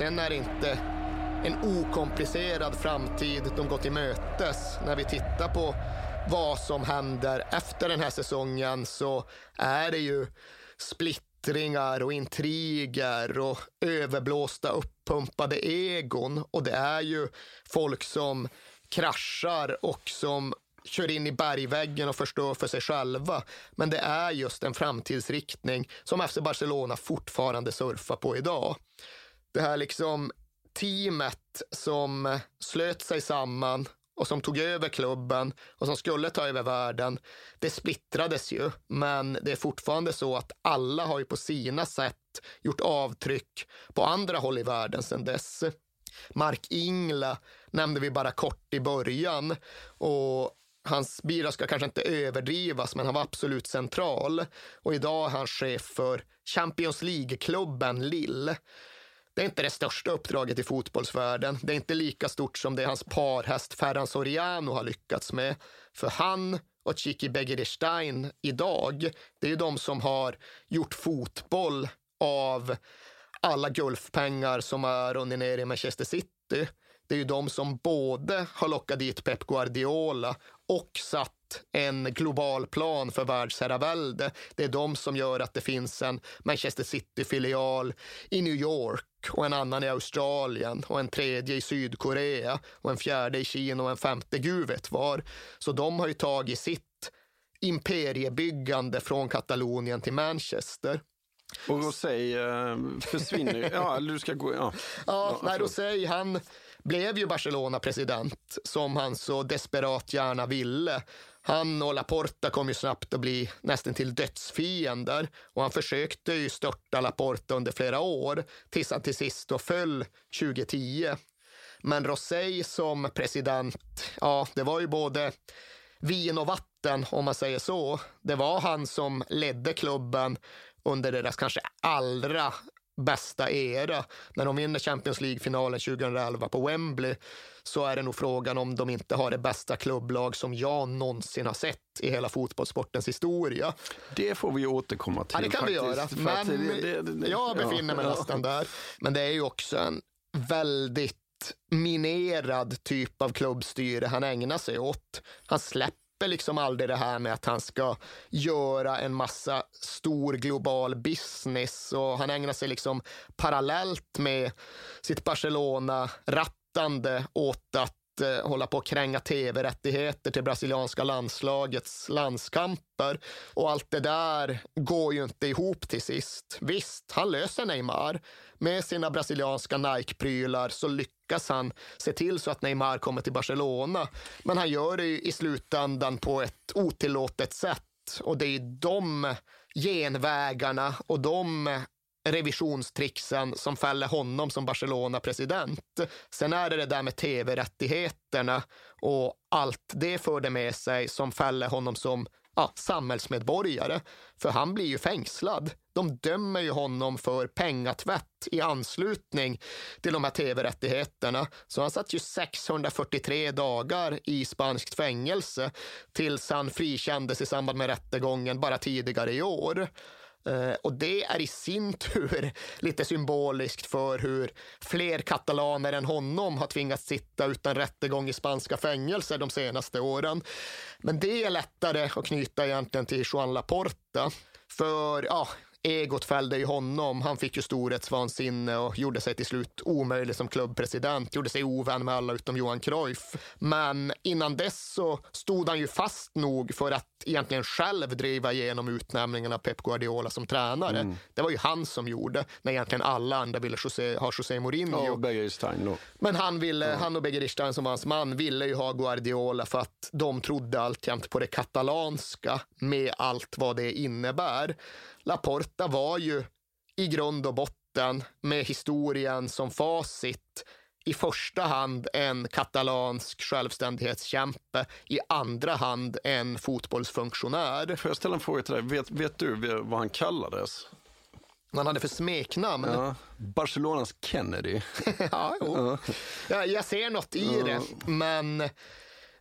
Sen är det inte en okomplicerad framtid de går till mötes. När vi tittar på vad som händer efter den här säsongen så är det ju splittringar och intriger och överblåsta uppumpade egon. Och det är ju folk som kraschar och som kör in i bergväggen och förstör för sig själva. Men det är just en framtidsriktning som FC Barcelona fortfarande surfar på idag. Det här liksom teamet som slöt sig samman och som tog över klubben och som skulle ta över världen, det splittrades ju. Men det är fortfarande så att alla har ju på sina sätt gjort avtryck på andra håll i världen sedan dess. Mark Ingla nämnde vi bara kort i början och hans bira ska kanske inte överdrivas, men han var absolut central. Och idag är han chef för Champions League-klubben Lille. Det är inte det största uppdraget i fotbollsvärlden. Det är inte lika stort som det hans parhäst Ferran Soriano har lyckats med. För han och Chiki Begiristain idag, det är ju de som har gjort fotboll av alla Gulfpengar som har runnit ner i Manchester City, det är ju de som både har lockat dit Pep Guardiola och satt en global plan för världsherravälde. Det är de som gör att det finns en Manchester City-filial i New York och en annan i Australien och en tredje i Sydkorea och en fjärde i Kina och en femte gud vet var. Så de har ju tagit sitt imperiebyggande från Katalonien till Manchester. Och Rosé eh, försvinner Ja, eller du ska gå... Ja, ja, nej, Rosé, han blev ju Barcelona-president som han så desperat gärna ville. Han och Laporta kom ju snabbt att bli nästan till dödsfiender och han försökte ju störta Laporta under flera år tills han till sist då föll 2010. Men Rosé som president, ja, det var ju både vin och vatten om man säger så. Det var han som ledde klubben under deras kanske allra bästa era. När de vinner Champions League-finalen 2011 på Wembley så är det nog frågan om de inte har det bästa klubblag som jag någonsin har sett i hela fotbollssportens historia. Det får vi återkomma till. Ja, det kan faktiskt, vi göra. Men det, det, det, jag befinner mig ja. nästan där. Men det är ju också en väldigt minerad typ av klubbstyre han ägnar sig åt. Han släpper släpper liksom aldrig det här med att han ska göra en massa stor global business och han ägnar sig liksom parallellt med sitt Barcelona rattande åt att eh, hålla på att kränga tv-rättigheter till brasilianska landslagets landskamper. Och allt det där går ju inte ihop till sist. Visst, han löser Neymar. Med sina brasilianska Nike-prylar så lyckas han se till så att Neymar kommer till Barcelona. Men han gör det i slutändan på ett otillåtet sätt. Och det är de genvägarna och de revisionstrixen som fäller honom som Barcelona-president. Sen är det det där med tv-rättigheterna och allt det förde med sig som fäller honom som ja, samhällsmedborgare. För han blir ju fängslad. De dömer ju honom för pengatvätt i anslutning till de här tv-rättigheterna. Så han satt ju 643 dagar i spanskt fängelse tills han frikändes i samband med rättegången bara tidigare i år. Eh, och det är i sin tur lite symboliskt för hur fler katalaner än honom har tvingats sitta utan rättegång i spanska fängelser de senaste åren. Men det är lättare att knyta egentligen till Juan Laporta. För ja, egot fällde ju honom. Han fick ju storhetsvansinne och gjorde sig till slut omöjlig som klubbpresident. Gjorde sig ovän med alla utom Johan Cruyff. Men innan dess så stod han ju fast nog för att egentligen själv driva igenom utnämningen av Pep Guardiola som tränare. Mm. Det var ju han som gjorde, när egentligen alla andra ville José, ha José Mourinho. Ja, och Begeristain då. Men han, ville, ja. han och Begeristain som hans man ville ju ha Guardiola för att de trodde alltjämt på det katalanska med allt vad det innebär. Laporta var ju i grund och botten med historien som facit i första hand en katalansk självständighetskämpe, i andra hand en fotbollsfunktionär. Får jag ställa en fråga till dig? Vet, vet du vad han kallades? Vad han hade för smeknamn? Ja, Barcelonas Kennedy. ja, jo. Ja, jag ser något i det, men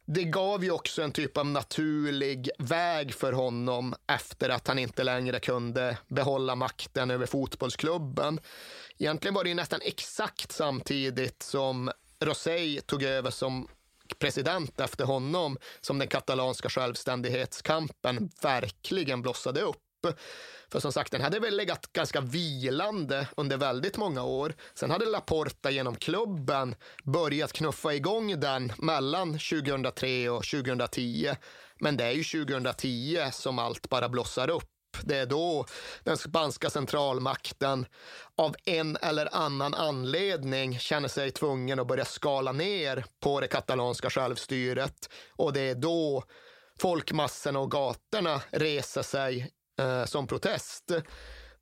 det gav ju också en typ av naturlig väg för honom efter att han inte längre kunde behålla makten över fotbollsklubben. Egentligen var det ju nästan exakt samtidigt som Rosell tog över som president efter honom som den katalanska självständighetskampen verkligen blossade upp. För som sagt, den hade väl legat ganska vilande under väldigt många år. Sen hade Laporta genom klubben börjat knuffa igång den mellan 2003 och 2010. Men det är ju 2010 som allt bara blossar upp. Det är då den spanska centralmakten av en eller annan anledning känner sig tvungen att börja skala ner på det katalanska självstyret. Och det är då folkmassorna och gatorna reser sig eh, som protest.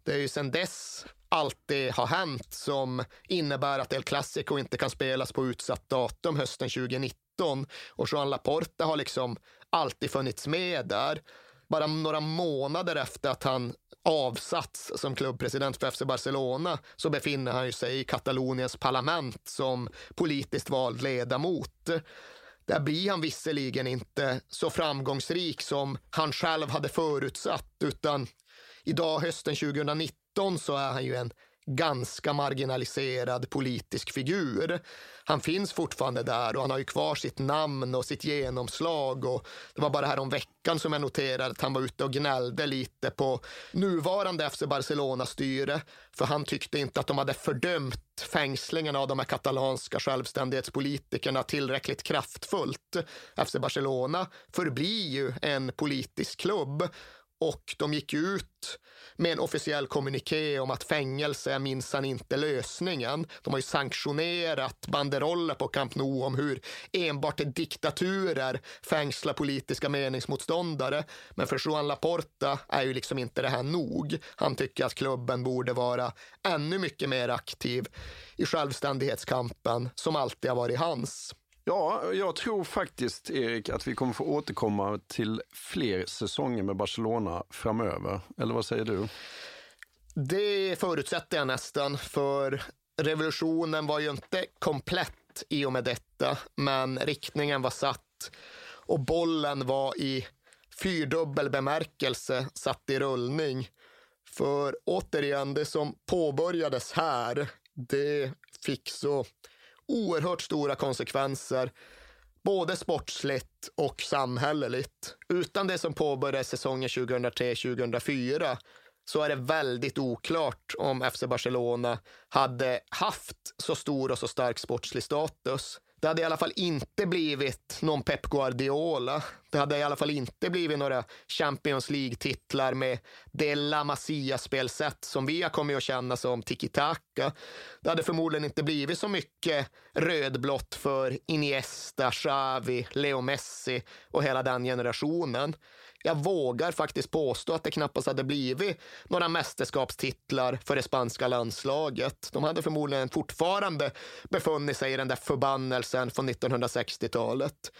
Det är ju sedan dess allt det har hänt som innebär att El Clasico inte kan spelas på utsatt datum hösten 2019. Och Joan Laporta har liksom alltid funnits med där. Bara några månader efter att han avsatts som klubbpresident för FC Barcelona så befinner han sig i Kataloniens parlament som politiskt vald ledamot. Där blir han visserligen inte så framgångsrik som han själv hade förutsatt, utan idag hösten 2019 så är han ju en ganska marginaliserad politisk figur. Han finns fortfarande där och han har ju kvar sitt namn och sitt genomslag. Och det var bara här om veckan som jag noterade att han var ute och gnällde lite på nuvarande FC Barcelona-styre. För han tyckte inte att de hade fördömt fängslingen av de här katalanska självständighetspolitikerna tillräckligt kraftfullt. FC Barcelona förblir ju en politisk klubb och de gick ut med en officiell kommuniké om att fängelse är minsann inte lösningen. De har ju sanktionerat banderoller på Camp Nou om hur enbart diktaturer fängslar politiska meningsmotståndare. Men för Joan Laporta är ju liksom inte det här nog. Han tycker att klubben borde vara ännu mycket mer aktiv i självständighetskampen som alltid har varit hans. Ja, jag tror faktiskt, Erik, att vi kommer få återkomma till fler säsonger med Barcelona framöver. Eller vad säger du? Det förutsätter jag nästan, för revolutionen var ju inte komplett i och med detta, men riktningen var satt och bollen var i fyrdubbel bemärkelse satt i rullning. För återigen, det som påbörjades här, det fick så oerhört stora konsekvenser, både sportsligt och samhälleligt. Utan det som påbörjades säsongen 2003-2004 så är det väldigt oklart om FC Barcelona hade haft så stor och så stark sportslig status. Det hade i alla fall inte blivit någon Pep Guardiola. Det hade i alla fall inte blivit några Champions League-titlar med det La Masia-spelsätt som vi har kommit att känna som tiki-taka. Det hade förmodligen inte blivit så mycket rödblått för Iniesta, Xavi, Leo Messi och hela den generationen. Jag vågar faktiskt påstå att det knappast hade blivit några mästerskapstitlar för det spanska landslaget. De hade förmodligen fortfarande befunnit sig i den där förbannelsen från 1960-talet.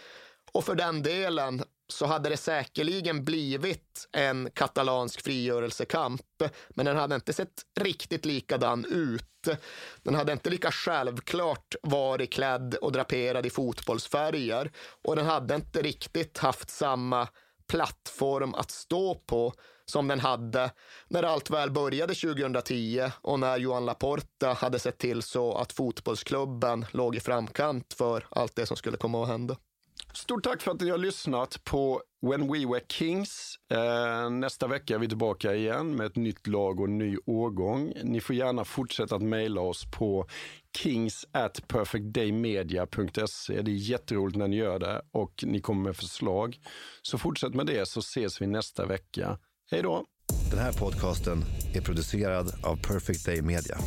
Och för den delen så hade det säkerligen blivit en katalansk frigörelsekamp, men den hade inte sett riktigt likadan ut. Den hade inte lika självklart varit klädd och draperad i fotbollsfärger och den hade inte riktigt haft samma plattform att stå på som den hade när allt väl började 2010 och när Johan Laporta hade sett till så att fotbollsklubben låg i framkant för allt det som skulle komma att hända. Stort tack för att ni har lyssnat på When We Were Kings. Eh, nästa vecka är vi tillbaka igen med ett nytt lag och en ny årgång. Ni får gärna fortsätta att mejla oss på kings at perfectdaymedia.se. Det är jätteroligt när ni gör det och ni kommer med förslag. Så fortsätt med det så ses vi nästa vecka. Hej då! Den här podcasten är producerad av Perfect Day Media.